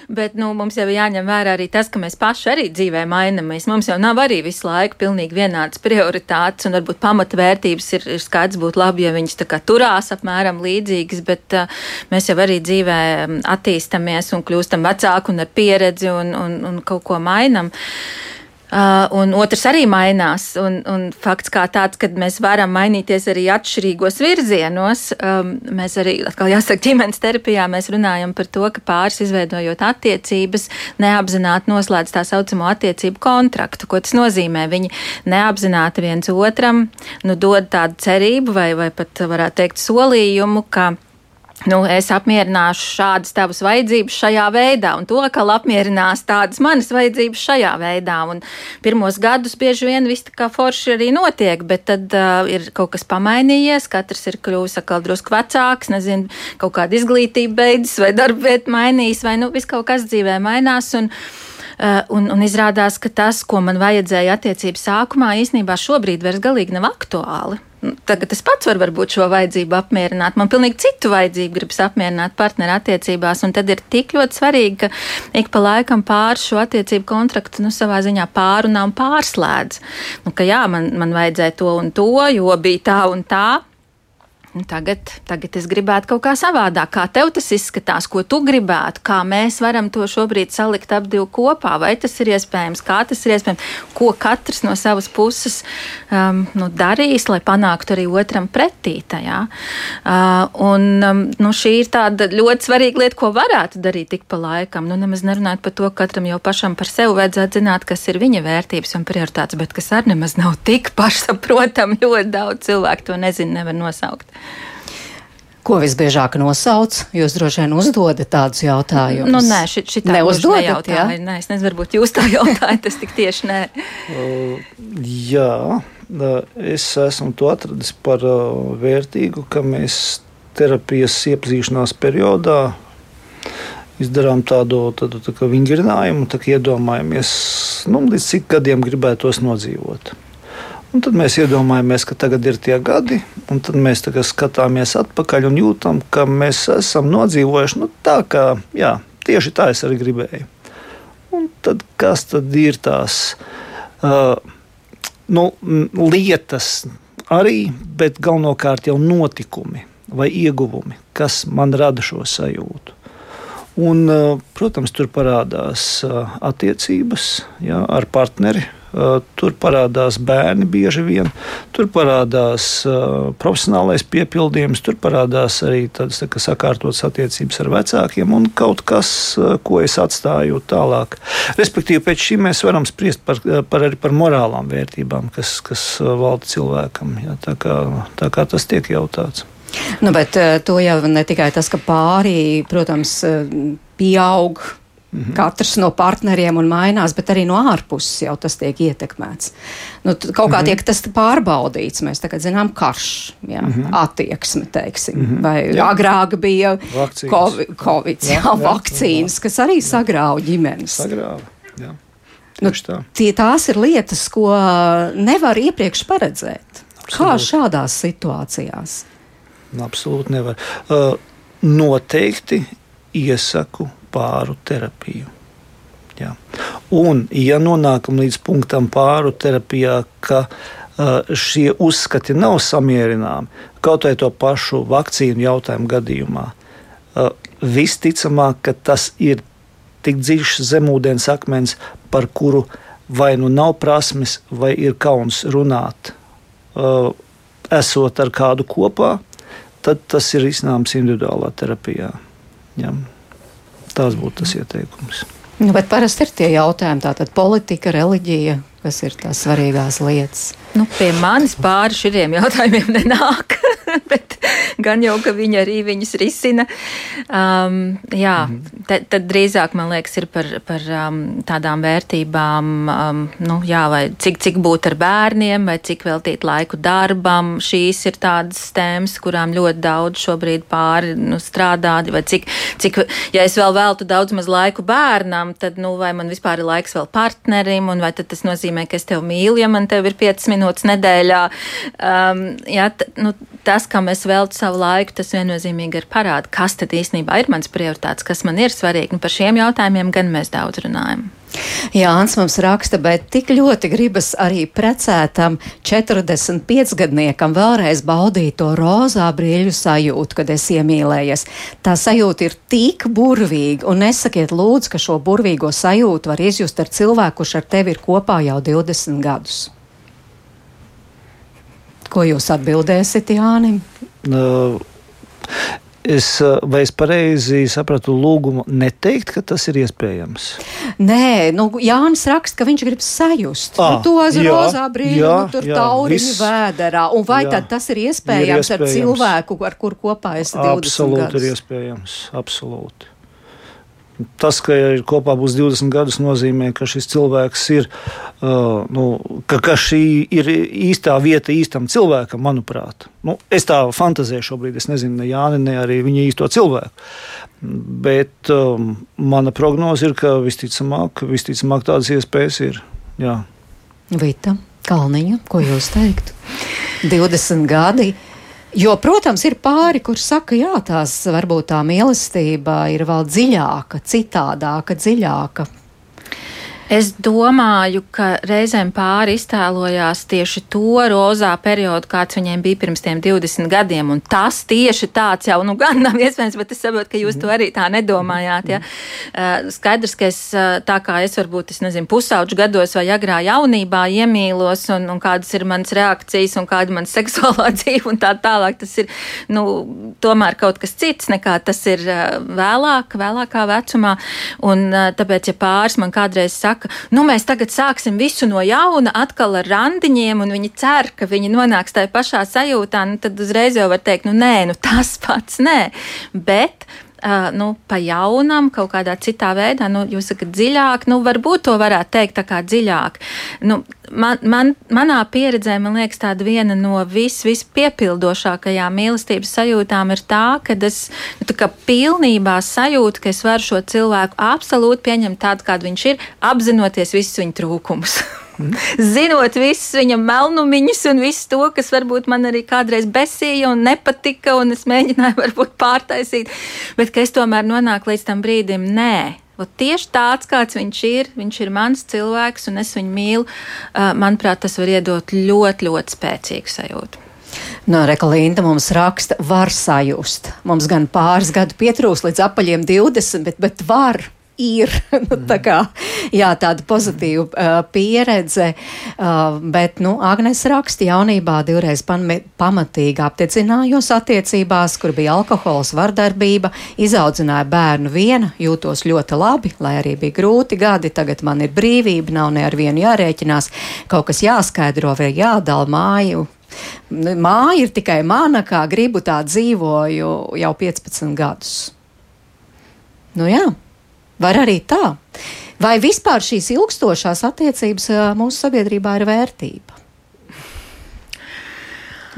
Bet nu, mums jau jāņem vērā arī tas, ka mēs paši arī dzīvē mainamies. Mums jau nav arī visu laiku pilnīgi vienādas prioritātes, un varbūt pamatvērtības ir, ir skaidrs, būtu labi, ja viņas tā kā turās apmēram līdzīgas, bet uh, mēs jau arī dzīvē attīstamies un kļūstam vecāki un ar pieredzi un, un, un kaut ko mainam. Uh, un otrs arī mainās. Un, un fakts kā tāds, ka mēs varam mainīties arī atšķirīgos virzienos. Um, mēs arī, atkal jāsaka, ģimenes terapijā mēs runājam par to, ka pāris izveidojot attiecības, neapzināti noslēdz tā saucamo attiecību kontraktu. Ko tas nozīmē? Viņi neapzināti viens otram nu, dod tādu cerību vai, vai pat varētu teikt solījumu, ka nu, es apmierināšu šādas tavas vajadzības šajā veidā, un to atkal apmierinās tādas manas vajadzības šajā veidā. Un pirmos gadus bieži vien viss tā kā forši arī notiek, bet tad uh, ir kaut kas pamainījies, katrs ir kļuvis atkal drusku vecāks, nezinu, kaut kāda izglītība beidzas vai darba vieta mainīs, vai nu viss kaut kas dzīvē mainās. Un, uh, Un, un izrādās, ka tas, ko man vajadzēja attiecību sākumā, īstenībā šobrīd vairs galīgi nav aktuāli tagad es pats varu varbūt šo vajadzību apmierināt. Man pilnīgi citu vajadzību gribas apmierināt partneru attiecībās, un tad ir tik ļoti svarīgi, ka ik pa laikam pār šo attiecību kontraktu, nu, savā ziņā pārunā un pārslēdz. Nu, ka jā, man, man vajadzēja to un to, jo bija tā un tā. Nu, tagad, tagad es gribētu kaut kā savādāk. Kā tev tas izskatās, ko tu gribētu, kā mēs varam to šobrīd salikt ap divu kopā, vai tas ir iespējams, kā tas ir iespējams, ko katrs no savas puses um, nu, darīs, lai panāktu arī otram pretī tajā. Uh, un um, nu, šī ir tāda ļoti svarīga lieta, ko varētu darīt tik pa laikam. Nu, nemaz nerunājot par to, ka katram jau pašam par sevi vajadzētu zināt, kas ir viņa vērtības un prioritātes, bet kas arī nemaz nav tik pašsaprotami. Ļoti daudz cilvēku to nezina, nevar nosaukt. Ko visbiežāk nosauc? Jūs droši vien uzdodat tādus jautājumus. Nu, nē, šī tā neuzdodat. Ja? Nē, es nezinu, varbūt jūs tā jautājat, tas tik tieši nē. Uh, jā, es esmu to atradis par uh, vērtīgu, ka mēs terapijas iepazīšanās periodā izdarām tādu, tādu tā vingrinājumu, tā iedomājamies, nu, līdz cik gadiem gribētos nodzīvot. Un tad mēs iedomājamies, ka tagad ir tie gadi, un tad mēs skatāmies atpakaļ un jūtam, ka mēs esam nodzīvojuši nu, tā, kā jā, tieši tā es arī gribēju. Un tad kas tad ir tās uh, nu, lietas arī, bet galvenokārt jau notikumi vai ieguvumi, kas man rada šo sajūtu. Un, protams, tur parādās attiecības jā, ar partneri, Tur parādās bērni bieži vien, tur parādās uh, profesionālais piepildījums, tur parādās arī tādas tā, sakārtotas attiecības ar vecākiem un kaut kas, uh, ko es atstāju tālāk. Respektīvi, pēc šī mēs varam spriest par, par, arī par morālām vērtībām, kas, kas valda cilvēkam. Ja, tā, kā, tā kā tas tiek jautāts. Nu, bet to jau ne tikai tas, ka pārī, protams, pieaug Mhm. Katrs no partneriem un mainās, bet arī no ārpuses jau tas tiek ietekmēts. Nu, kaut kā mhm. tiek tas pārbaudīts. Mēs tagad zinām, karš, jā, mhm. attieksme, teiksim, mhm. vai jā. agrāk bija vakcīnas. Covid, COVID jā, jā, jā, vakcīnas, jā. kas arī sagrāva ģimenes. Sagrāva, jā. Nu, tie, tās ir lietas, ko nevar iepriekš paredzēt. Absolut. Kā šādās situācijās? Absolūti nevar. Uh, noteikti iesaku pāru terapiju. Jā. Un, ja nonākam līdz punktam pāru terapijā, ka uh, šie uzskati nav samierināmi, kaut vai to pašu vakcīnu jautājumu gadījumā, uh, visticamāk, ka tas ir tik dziļš zemūdens akmens, par kuru vai nu nav prasmes, vai ir kauns runāt, uh, esot ar kādu kopā, tad tas ir iznāms individuālā terapijā. Jā. Tās būtu tas ieteikums. Nu, bet parasti ir tie jautājumi, tātad politika, reliģija, kas ir tās svarīgās lietas. Nu, pie manis pāri šiem jautājumiem nenāk. bet gan jau, ka viņi arī viņus risina. Um, jā, mhm. te, tad drīzāk man liekas, ir par, par um, tādām vērtībām, um, nu, jā, vai cik, cik būt ar bērniem, vai cik veltīt laiku darbam. Šīs ir tādas tēmas, kurām ļoti daudz šobrīd pāri nu, strādā, vai cik, cik, ja es vēl veltu daudz maz laiku bērnam, tad, nu, vai man vispār ir laiks vēl partnerim, un vai tas nozīmē, ka es tevi mīlu, ja man tev ir 5 minūtes nedēļā. Um, jā, t, nu, tas, kam es veltu savu laiku, tas viennozīmīgi ir parāda, kas tad īstenībā ir mans prioritāts, kas man ir svarīgi. Nu, par šiem jautājumiem gan mēs daudz runājam. Jānis mums raksta, bet tik ļoti gribas arī precētam 45-gadniekam vēlreiz baudīt to rozā brīļu sajūtu, kad es iemīlējies. Tā sajūta ir tik burvīga, un nesakiet lūdzu, ka šo burvīgo sajūtu var izjust ar cilvēku, kurš ar tevi ir kopā jau 20 gadus. Ko jūs atbildēsiet Jānim? Uh, Es, vai es pareizi sapratu lūgumu neteikt, ka tas ir iespējams? Nē, nu, Jānis raksta, ka viņš grib sajust à, nu, to rozā brīdi, nu, tur tauriņu vēderā. Un vai jā, tad tas ir iespējams, ir iespējams ar cilvēku, ar kur kopā esi 20 Absolūti gadus? ir iespējams, absolūti. Tas, ka ir kopā būs 20 gadus, nozīmē, ka šis cilvēks ir, uh, nu, ka, ka šī ir īstā vieta īstam cilvēkam, manuprāt. Nu, es tā fantazēju šobrīd, es nezinu, ne Jāni, ne arī viņa īsto cilvēku. Bet um, mana prognoze ir, ka visticamāk, visticamāk tādas iespējas ir. Jā. Vita, Kalniņa, ko jūs teiktu? 20 gadi. Jo, protams, ir pāri, kur saka, jā, tās varbūt tā mīlestība ir vēl dziļāka, citādāka, dziļāka. Es domāju, ka reizēm pāri iztēlojās tieši to rozā periodu, kāds viņiem bija pirms tiem 20 gadiem. Un tas tieši tāds jau nu, gan nav iespējams, bet es saprotu, ka jūs to arī tā nedomājāt. Ja? Uh, skaidrs, ka es uh, tā kā es varbūt, es nezinu, pusauģu gados vai agrā jaunībā iemīlos un, un kādas ir manas reakcijas un kāda ir mana seksuālā dzīve un tā tālāk. Tas ir nu, tomēr kaut kas cits nekā tas ir uh, vēlāk, vēlākā vecumā. Un tāpēc, ja pāris man kādreiz saka, saka, nu mēs tagad sāksim visu no jauna, atkal ar randiņiem, un viņi cer, ka viņi nonāks tajā pašā sajūtā, nu, tad uzreiz jau var teikt, nu nē, nu tas pats nē. Bet nu, pa jaunam, kaut kādā citā veidā, nu, jūs sakat, dziļāk, nu, varbūt to varētu teikt tā kā dziļāk. Nu, man, man, manā pieredzē, man liekas, tāda viena no vis, vispiepildošākajām mīlestības sajūtām ir tā, ka es nu, tā pilnībā sajūtu, ka es varu šo cilvēku absolūti pieņemt tādu, kādu viņš ir, apzinoties visus viņa trūkumus. Zinot visus viņa melnumiņus un visu to, kas varbūt man arī kādreiz besīja un nepatika, un es mēģināju varbūt pārtaisīt, bet ka es tomēr nonāku līdz tam brīdim, nē. Ot tieši tāds, kāds viņš ir, viņš ir mans cilvēks, un es viņu mīlu. Manuprāt, tas var iedot ļoti, ļoti spēcīgu sajūtu. No Rekalīna mums raksta, var sajust. Mums gan pāris gadu pietrūks līdz apaļiem 20, bet, bet var ir nu, tā kā, jā, tāda pozitīva uh, pieredze. Uh, bet, nu, Agnēs raksta jaunībā divreiz pamatīgi aptiecinājos attiecībās, kur bija alkohols, vardarbība, izaudzināja bērnu viena, jūtos ļoti labi, lai arī bija grūti gadi, tagad man ir brīvība, nav ne ar vienu jārēķinās, kaut kas jāskaidro vai jādala māju. Nu, māja ir tikai mana, kā gribu tā dzīvoju jau 15 gadus. Nu jā. Var arī tā. Vai vispār šīs ilgstošās attiecības mūsu sabiedrībā ir vērtība?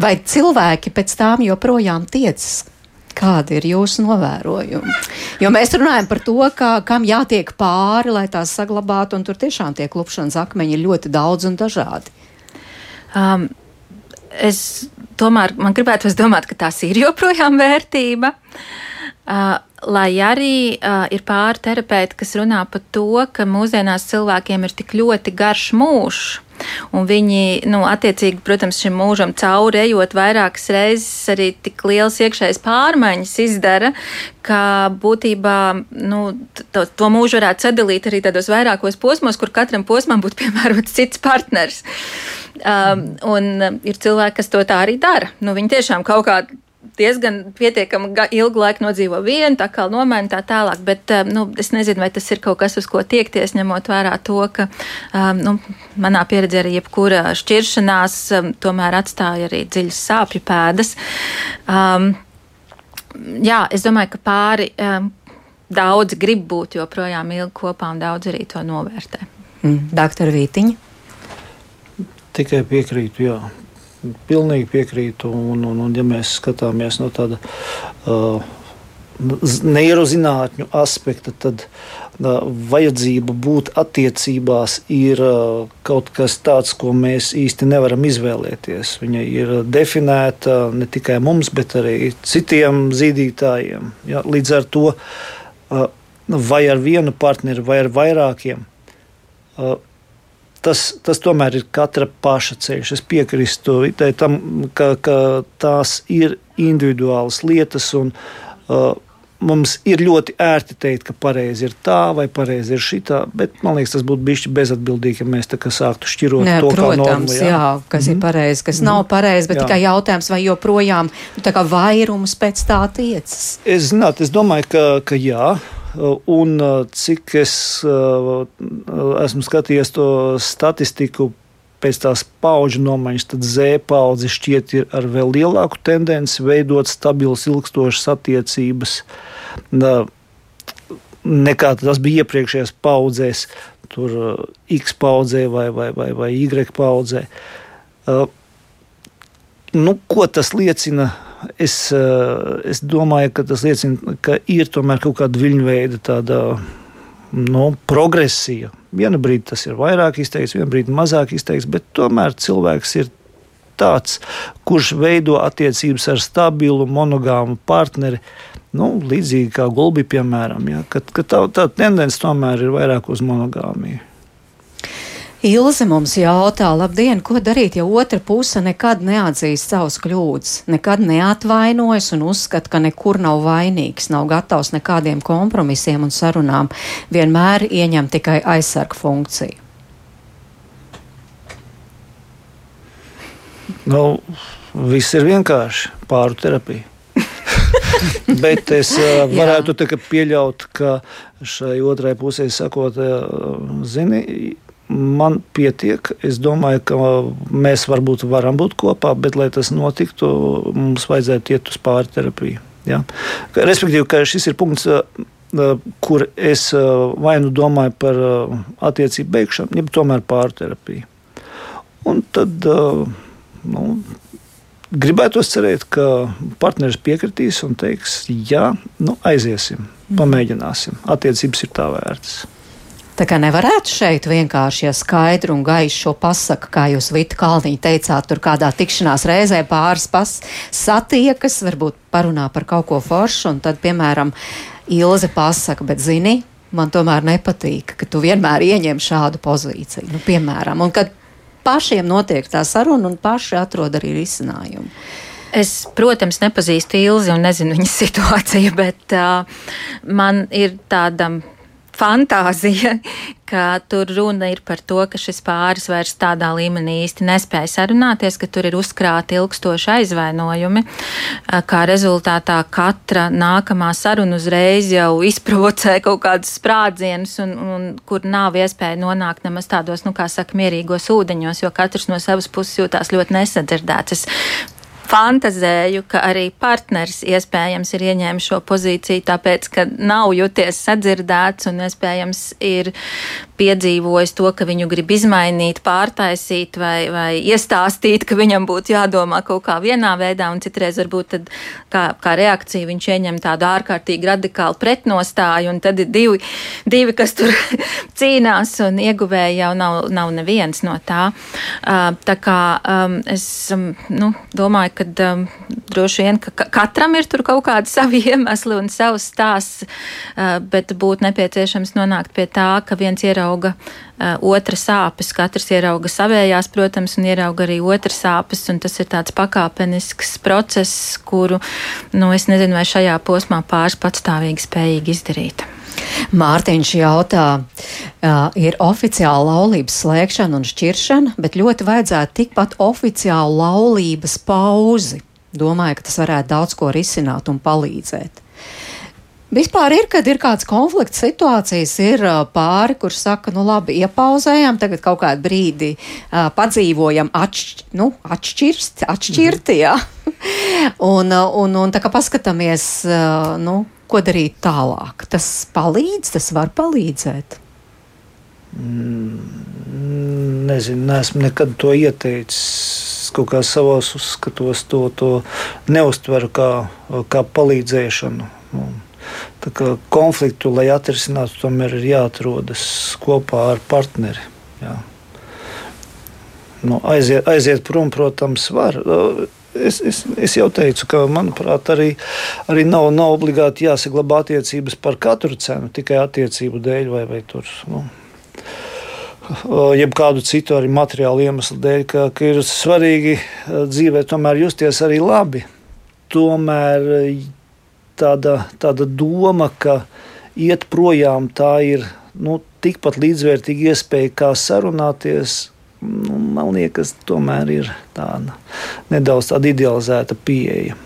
Vai cilvēki pēc tām joprojām tiecas? Kādi ir jūsu novērojumi? Jo mēs runājam par to, ka, kam jātiek pāri, lai tās saglabātu, un tur tiešām tie klupšanas akmeņi ir ļoti daudz un dažādi. Um, es tomēr man gribētu domāt, ka tās ir joprojām vērtība. Uh, lai arī uh, ir pāri terapeiti, kas runā par to, ka mūsdienās cilvēkiem ir tik ļoti garš mūžs. Un viņi, nu, attiecīgi, protams, šim mūžam cauri ejot vairākas reizes, arī tik liels iekšējais pārmaiņas izdara, ka būtībā nu, to, to mūžu varētu sadalīt arī tādos vairākos posmos, kur katram posmam būtu piemērots cits partners. Um, un ir cilvēki, kas to tā arī dara. Nu, viņi tiešām kaut kādā diezgan pietiekami ilgu laiku nodzīvo vienu, tā kā nomaina tā tālāk. Bet um, nu, es nezinu, vai tas ir kaut kas, uz ko tiekties, ņemot vērā to, ka um, nu, manā pieredzē arī jebkura šķiršanās um, tomēr atstāja arī dziļas sāpju pēdas. Um, jā, es domāju, ka pāri um, daudzi grib būt joprojām ilgi kopā un daudz arī to novērtē. Mm, Doktor Vītiņa. Tikai piekrītu, jā. Pilnīgi piekrītu. Un, un, un ja mēs skatāmies no tāda uh, neirozinātņu aspekta, tad vajadzība būt attiecībās ir kaut kas tāds, ko mēs īsti nevaram izvēlēties. Viņa ir definēta ne tikai mums, bet arī citiem zīdītājiem. Ja, līdz ar to vai ar vienu partneri, vai ar vairākiem. Tas, tas tomēr ir katra paša ceļš. Es piekrītu tam, ka, ka tās ir individuālas lietas, un uh, mums ir ļoti ērti teikt, ka pareizi ir tā vai pareizi ir šī. Bet man liekas, tas būtu bijis bezatbildīgi, ja mēs tā kā sāktu šķirot Nē, to, protams, normu. Jā, jā kas mm. ir Mhm. pareizi, kas mm. nav pareizi, bet jā. tikai jautājums, vai joprojām nu, tā kā vairums pēc tā tiecas. Es, zināt, es domāju, ka, ka jā. Un uh, cik es uh, esmu skatījies to statistiku pēc tās paudžu nomaiņas, tad Z paudze šķiet ir ar vēl lielāku tendenci veidot stabilas, ilgstošas attiecības nekā tas bija iepriekšējās paudzēs, tur X paudzē vai, vai, vai, vai Y paudzē. Nu, ko tas liecina? Es, es domāju, ka tas liecina, ka ir tomēr kaut kāda viļņveida tāda nu, progresija. Vienu brīdi tas ir vairāk izteikts, vienu brīdi mazāk izteikts, bet tomēr cilvēks ir tāds, kurš veido attiecības ar stabilu, monogāmu partneri. Nu, līdzīgi kā gulbi, piemēram, ja, kad, kad tā, tā tendence tomēr ir vairāk uz monogāmiju. Ilze mums jautā, labdien, ko darīt, ja otra puse nekad neatzīst savus kļūdas, nekad neatvainojas un uzskata, ka nekur nav vainīgs, nav gatavs nekādiem kompromisiem un sarunām, vienmēr ieņem tikai aizsargu funkciju. Nu, viss ir vienkārši pāru terapija. Bet es uh, varētu pieļaut, ka šai otrai pusē sakot, uh, zini, man pietiek. Es domāju, ka mēs varbūt varam būt kopā, bet, lai tas notiktu, mums vajadzētu iet uz pārterapiju. Ja? Respektīvi, ka šis ir punkts, kur es vai nu domāju par attiecību beigšanu, jeb tomēr pārterapiju. Un tad nu, gribētos cerēt, ka partneris piekritīs un teiks, jā, nu, aiziesim, pamēģināsim. Attiecības ir tā vērts. Tā kā nevarētu šeit vienkārši, ja skaidru un gaišu šo pasaku, kā jūs Vita Kalniņa teicāt, tur kādā tikšanās reizē pāris pas satiekas, varbūt parunā par kaut ko foršu, un tad, piemēram, Ilze pasaka, bet zini, man tomēr nepatīk, ka tu vienmēr ieņem šādu pozīciju, nu, piemēram, un kad pašiem notiek tā saruna un paši atrod arī risinājumu. Es, protams, nepazīstu Ilzi un nezinu viņas situāciju, bet uh, man ir tāda fantāzija, ka tur runa ir par to, ka šis pāris vairs tādā līmenī īsti nespēja sarunāties, ka tur ir uzkrāti ilgstoši aizvainojumi, kā rezultātā katra nākamā saruna uzreiz jau izprovocē kaut kādus sprādzienus, un, un kur nav iespēja nonākt nemaz tādos, nu, kā saka, mierīgos ūdeņos, jo katrs no savas puses jūtās ļoti nesadzirdēts. Es fantazēju, ka arī partneris iespējams ir ieņēmis šo pozīciju, tāpēc, ka nav jūties sadzirdēts un iespējams ir piedzīvojis to, ka viņu grib izmainīt, pārtaisīt vai, vai iestāstīt, ka viņam būtu jādomā kaut kā vienā veidā, un citreiz varbūt tad, kā, kā reakcija viņš ieņem tādu ārkārtīgi radikālu pretnostāju, un tad ir divi, divi kas tur cīnās, un ieguvēji jau nav, nav neviens no tā. Uh, tā kā um, es um, nu, domāju, ka um, droši vien ka katram ir tur kaut kādi savi iemesli un savs stāsts, uh, bet būtu nepieciešams nonākt pie tā, ka viens ierauga uh, otra sāpes. Katrs ierauga savējās, protams, un ierauga arī otra sāpes. Tas ir tāds pakāpenisks process, kuru nu, es nezinu, vai šajā posmā pāris patstāvīgi spējīgi izdarīt. Mārtiņš jautā, uh, ir oficiāla laulības slēgšana un šķiršana, bet ļoti vajadzētu tikpat oficiālu laulības pauzi. Domāju, ka tas varētu daudz ko risināt un palīdzēt. Vispār ir, kad ir kāds konflikts situācijas, ir pāri, kurš saka, nu labi, iepauzējām, tagad kaut kādu brīdi uh, padzīvojam atšķ, nu, atšķirst, atšķirti, jā. un, un, un tā kā paskatāmies, uh, nu, ko darīt tālāk. Tas palīdz, tas var palīdzēt. Mm, nezinu, neesmu nekad to ieteicis. Kaut kā savos uzskatos to, to neustveru kā, kā palīdzēšanu. Un, konfliktu, lai atrisinātu, tomēr ir jāatrodas kopā ar partneri. Jā. Nu, aiziet, aiziet prom, protams, var. Es, es, es jau teicu, ka manuprāt, arī, arī nav, nav obligāti jāsaglabā attiecības par katru cenu, tikai attiecību dēļ vai, vai tur. Nu, jebkādu citu arī materiālu iemeslu dēļ, ka, ka ir svarīgi dzīvē tomēr justies arī labi. Tomēr tāda, tāda doma, ka iet projām tā ir nu, tikpat līdzvērtīga iespēja kā sarunāties, nu, man liekas, tomēr ir tāda nedaudz tāda idealizēta pieeja.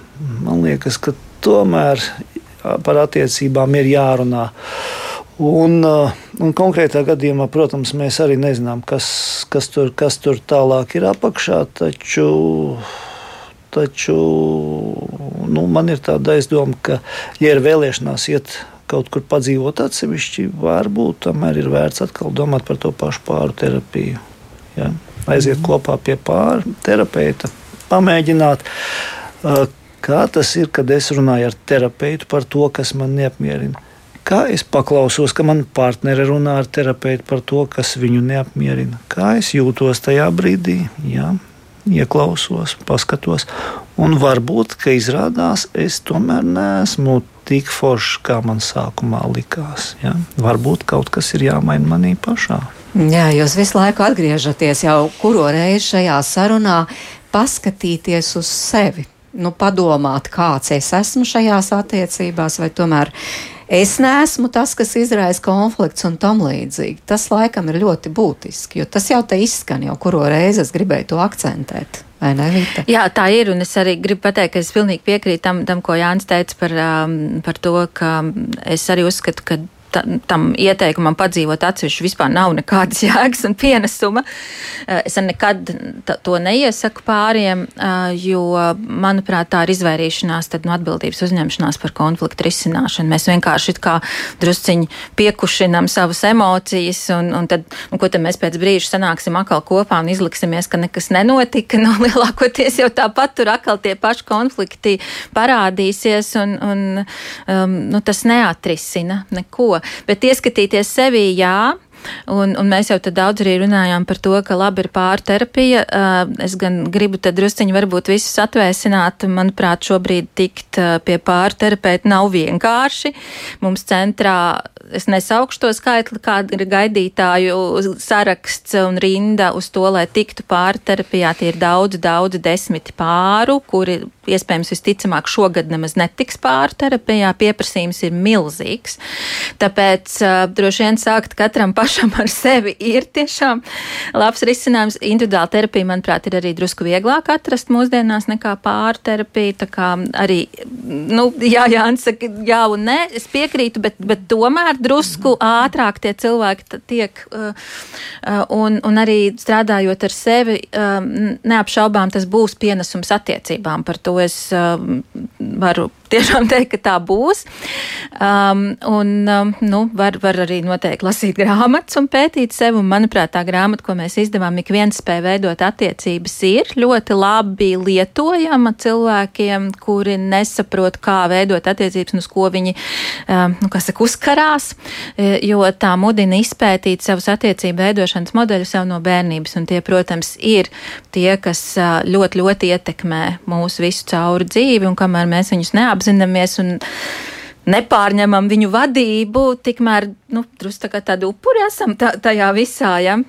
Man liekas, ka tomēr par attiecībām ir jārunā. Un, un konkrētā gadījumā, protams, mēs arī nezinām, kas, kas, tur, kas tur tālāk ir apakšā, taču, taču nu, man ir tāda aizdoma, ka, ja ir vēlēšanās iet kaut kur padzīvot atsevišķi, varbūt tomēr ir vērts atkal domāt par to pašu pāru terapiju. Ja? Aiziet kopā pie pāra terapeita, pamēģināt. Kā tas ir, kad es runāju ar terapeitu par to, kas man neapmierina? Kā es paklausos, ka mana partnere runā ar terapeitu par to, kas viņu neapmierina? Kā es jūtos tajā brīdī? Ja? Ieklausos, paskatos, un varbūt, ka izrādās, es tomēr neesmu tik foršs, kā man sākumā likās. Ja? Varbūt kaut kas ir jāmaina manī pašā. Jā, jūs visu laiku atgriežaties jau kuro reizi šajā sarunā, paskatīties uz sevi, nu, padomāt, kāds es esmu šajās attiecībās, vai tomēr es neesmu tas, kas izraisa konflikts un tam līdzīgi. Tas laikam ir ļoti būtiski, jo tas jau te izskan, jau kuro reizi es gribēju to akcentēt. Ne? Jā, tā ir. Un es arī gribu pateikt, ka es pilnīgi piekrītu tam, tam ko Jānis teica par, um, par to, ka es arī uzskatu, ka tam ieteikumam padzīvot atsevišķi vispār nav nekādas jēgas un pienesuma. Eh, es nekad to neiesaku pāriem, eh, jo, manuprāt, tā ir izvairīšanās no atbildības uzņemšanās par konfliktu risināšanu. Mēs vienkārši kā drusciņi piekušinam savas emocijas, un, un tad, un ko tad mēs pēc brīža sanāksim atkal kopā un izliksimies, ka nekas nenotika. No nu, lielākoties jau tāpat tur atkal tie paši konflikti parādīsies, un, un um, nu, tas neatrisina neko bet ieskatīties sevī, jā. Un, un mēs jau daudz arī runājām par to, ka labi ir pārterapija. Es gan gribu te drusciņi varbūt visus atvēsināt. Manuprāt, šobrīd tikt pie pārterapeita nav vienkārši. Mums centrā es nesaukšu to skaitli, kāda ir gaidītāju saraksts un rinda uz to, lai tiktu pārterapijā. Tie ir daudz, daudz desmiti pāru, kuri iespējams visticamāk šogad nemaz netiks pārterapijā. Pieprasījums ir milzīgs. Tāpēc uh, droši vien sākt katram pašam ar sevi ir tiešām labs risinājums. Individuāla terapija, manuprāt, ir arī drusku vieglāk atrast mūsdienās nekā pārterapija. Tā kā arī, nu, jā, Jānis saka, jā un nē, es piekrītu, bet, bet tomēr drusku ātrāk tie cilvēki tiek, uh, uh, un, un arī strādājot ar sevi, um, neapšaubām tas būs pienesums attiecībām. Par to es um, varu tiešām teikt, ka tā būs. Um, un, um, nu, var, var arī noteikti lasīt grāmatas un pētīt sevi. Un, manuprāt, tā grāmata, ko mēs izdevām, ik viens spēja veidot attiecības, ir ļoti labi lietojama cilvēkiem, kuri nesaprot, kā veidot attiecības un uz ko viņi, um, nu, saka, uzkarās, e, jo tā mudina izpētīt savus attiecību veidošanas modeļus jau no bērnības. Un tie, protams, ir tie, kas ļoti, ļoti ietekmē mūsu visu cauri dzīvi, un kamēr mēs viņus neapzināmies un nepārņemam viņu vadību, tikmēr nu, drusku tā tādi upuri esam tā, tajā visā. Ja?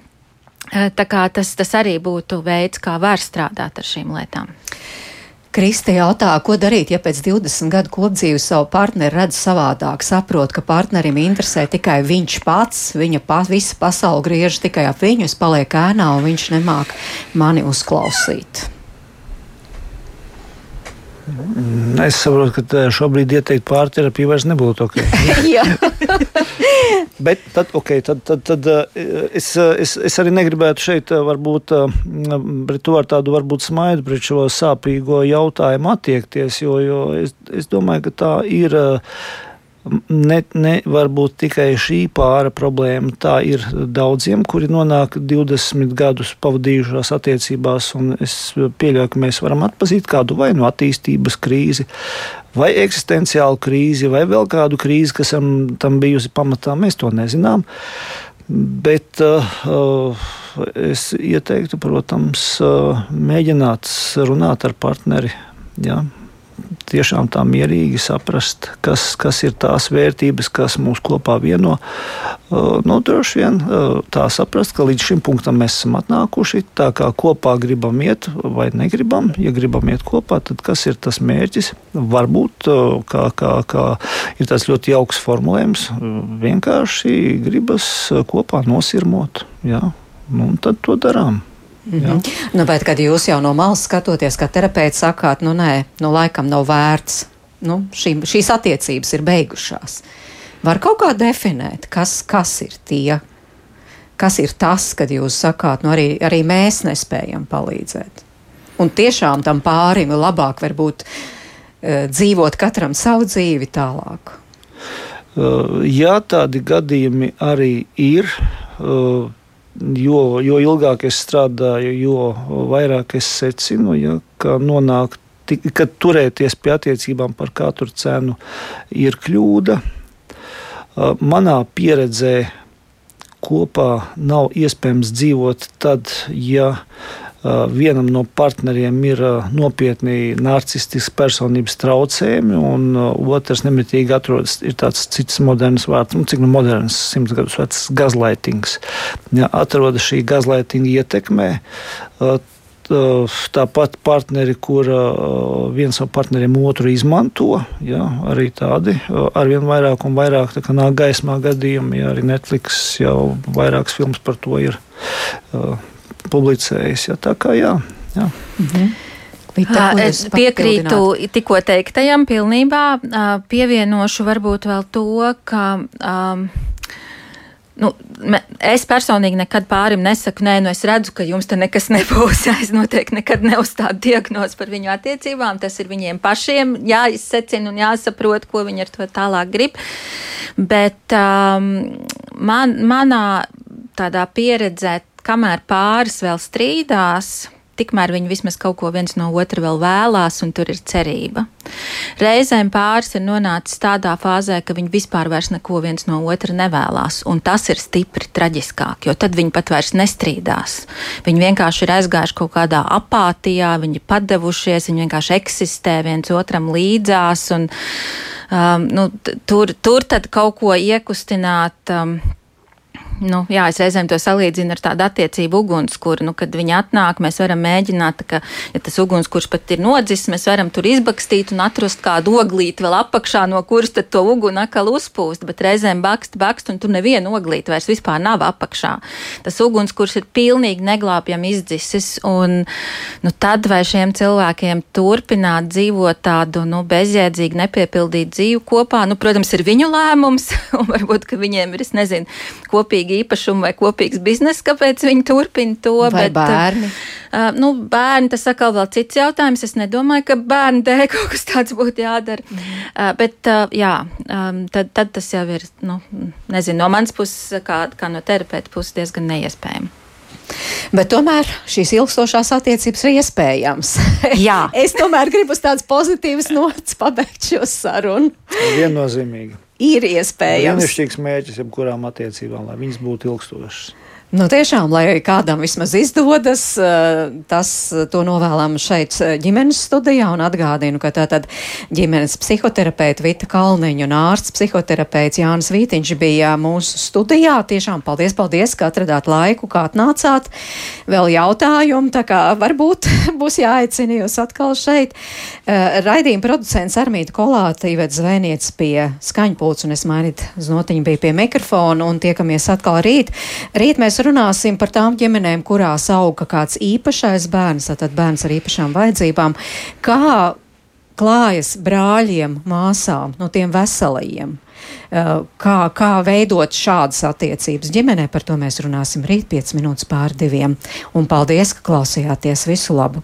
Tā kā tas, tas arī būtu veids, kā var strādāt ar šīm lietām. Kristi jautā, ko darīt, ja pēc 20 gadu kopdzīves savu partneri redz savādāk, saprot, ka partnerim interesē tikai viņš pats, viņa pa, visa pasaule griež tikai ap viņu, es palieku ēnā un viņš nemāk mani uzklausīt. Es saprotu, ka šobrīd ieteikt pārterapiju vairs nebūtu ok. Bet tad, okay, tad, tad, tad es, es, es arī negribētu šeit varbūt pret to ar tādu varbūt smaidu pret šo sāpīgo jautājumu attiekties, jo, jo es, es domāju, ka tā ir ne, ne varbūt tikai šī pāra problēma. Tā ir daudziem, kuri nonāk 20 gadus pavadījušās attiecībās, un es pieļauju, ka mēs varam atpazīt kādu vai no attīstības krīzi, vai eksistenciālu krīzi, vai vēl kādu krīzi, kas tam bijusi pamatā. Mēs to nezinām. Bet uh, es ieteiktu, protams, uh, mēģināt runāt ar partneri. Ja, tiešām tā mierīgi saprast, kas, kas ir tās vērtības, kas mūs kopā vieno. Uh, nu, droši vien uh, tā saprast, ka līdz šim punktam mēs esam atnākuši. Tā kā kopā gribam iet vai negribam, ja gribam iet kopā, tad kas ir tas mērķis? Varbūt uh, kā, kā, kā ir tāds ļoti jauks formulējums, vienkārši gribas kopā nosirmot. Jā, nu, tad to darām. Mm -hmm. nu, bet, kad jūs jau no malas skatoties, kā terapeits sakāt, nu nē, nu laikam nav vērts, nu, šī, šīs attiecības ir beigušās. Var kaut kā definēt, kas, kas ir tie, kas ir tas, kad jūs sakāt, nu arī, arī mēs nespējam palīdzēt. Un tiešām tam pārim labāk varbūt uh, dzīvot katram savu dzīvi tālāk. Uh, jā, tādi gadījumi arī ir. Uh, jo, jo ilgāk es strādāju, jo vairāk es secinu, ja, ka nonāk, ka turēties pie attiecībām par katru cenu ir kļūda. Manā pieredzē kopā nav iespējams dzīvot tad, ja vienam no partneriem ir nopietni narcistisks personības traucējumi, un otrs nemitīgi atrodas, tāds cits moderns vārds, nu, cik nu moderns, simts gadus vecs gazlaitings. Ja, atrodas šī gazlaitinga ietekmē. Tāpat partneri, kur viens no partneriem otru izmanto, ja, arī tādi arvien vairāk un vairāk nāk gaismā gadījumi. Ja, arī Netflix jau vairākas filmas par to ir publicējis. Ja, tā kā jā. jā. Mhm. Tā, es piekrītu tikko teiktajam, pilnībā pievienošu varbūt vēl to, ka. Um, Nu, es personīgi nekad pārim nesaku, nē, nu es redzu, ka jums te nekas nebūs. Es noteikti nekad neuzstādu diagnozi par viņu attiecībām. Tas ir viņiem pašiem jāizsecina un jāsaprot, ko viņi ar to tālāk grib. Bet um, man, manā tādā pieredzē kamēr pāris vēl strīdās, tikmēr viņi vismaz kaut ko viens no otra vēl vēlās, un tur ir cerība. Reizēm pāris ir nonācis tādā fāzē, ka viņi vispār vairs neko viens no otra nevēlās, un tas ir stipri traģiskāk, jo tad viņi pat vairs nestrīdās. Viņi vienkārši ir aizgājuši kaut kādā apātijā, viņi padevušies, viņi vienkārši eksistē viens otram līdzās, un um, nu, tur, tur tad kaut ko iekustināt. Um, nu, jā, es reizēm to salīdzinu ar tādu attiecību ugunskura. Nu, kad viņi atnāk, mēs varam mēģināt, ka, ja tas ugunskurs pat ir nodzis, mēs varam tur izbakstīt un atrast kādu oglīti vēl apakšā, no kuras tad to uguni atkal uzpūst. Bet reizēm bakst, bakst, un tur neviena oglīte vairs vispār nav apakšā. Tas ugunskurs ir pilnīgi neglābjami izdzisis. Un, nu, tad vai šiem cilvēkiem turpināt dzīvot tādu nu, bezjēdzīgu, nepiepildītu dzīvi kopā, nu, protams, ir viņu lēmums, un varbūt, ka viņiem ir, es nezinu, kopīgi kopīgi īpašumi vai kopīgs bizness, kāpēc viņi turpina to. Vai bet, bērni? Uh, nu, bērni tas atkal vēl cits jautājums. Es nedomāju, ka bērnu dēļ kaut kas tāds būtu jādara. Mm. Uh, bet, uh, jā, um, tad, tad tas jau ir, nu, nezinu, no manas puses, kā, kā no terapeita puses, diezgan neiespējami. Bet tomēr šīs ilgstošās attiecības ir iespējams. Jā. es tomēr gribu uz tādas pozitīvas nots pabeigt šo sarunu. Viennozīmīgi ir iespējams. Brīnišķīgs mērķis jebkurām attiecībām, lai viņas būtu ilgstošas. Nu, tiešām, lai kādam vismaz izdodas, eh, tas eh, to novēlam šeit eh, ģimenes studijā un atgādinu, ka tātad ģimenes psihoterapeita Vita Kalniņa un ārsts psihoterapeits Jānis Vītiņš bija mūsu studijā. Tiešām paldies, paldies, ka atradāt laiku, kā atnācāt. Vēl jautājumi, tā kā varbūt būs jāaicina jūs atkal šeit. Raidījuma producents Armīta Kolāta ievēd zvēniec pie skaņpults un es mainīt znotiņu bija pie mikrofona un tiekamies atkal rīt. Rīt mēs runāsim par tām ģimenēm, kurās auga kāds īpašais bērns, tātad bērns ar īpašām vajadzībām. Kā klājas brāļiem, māsām, no tiem veselajiem? Uh, kā, kā veidot šādas attiecības ģimenē, par to mēs runāsim rīt 5 minūtes pār diviem. Un paldies, ka klausījāties visu labu!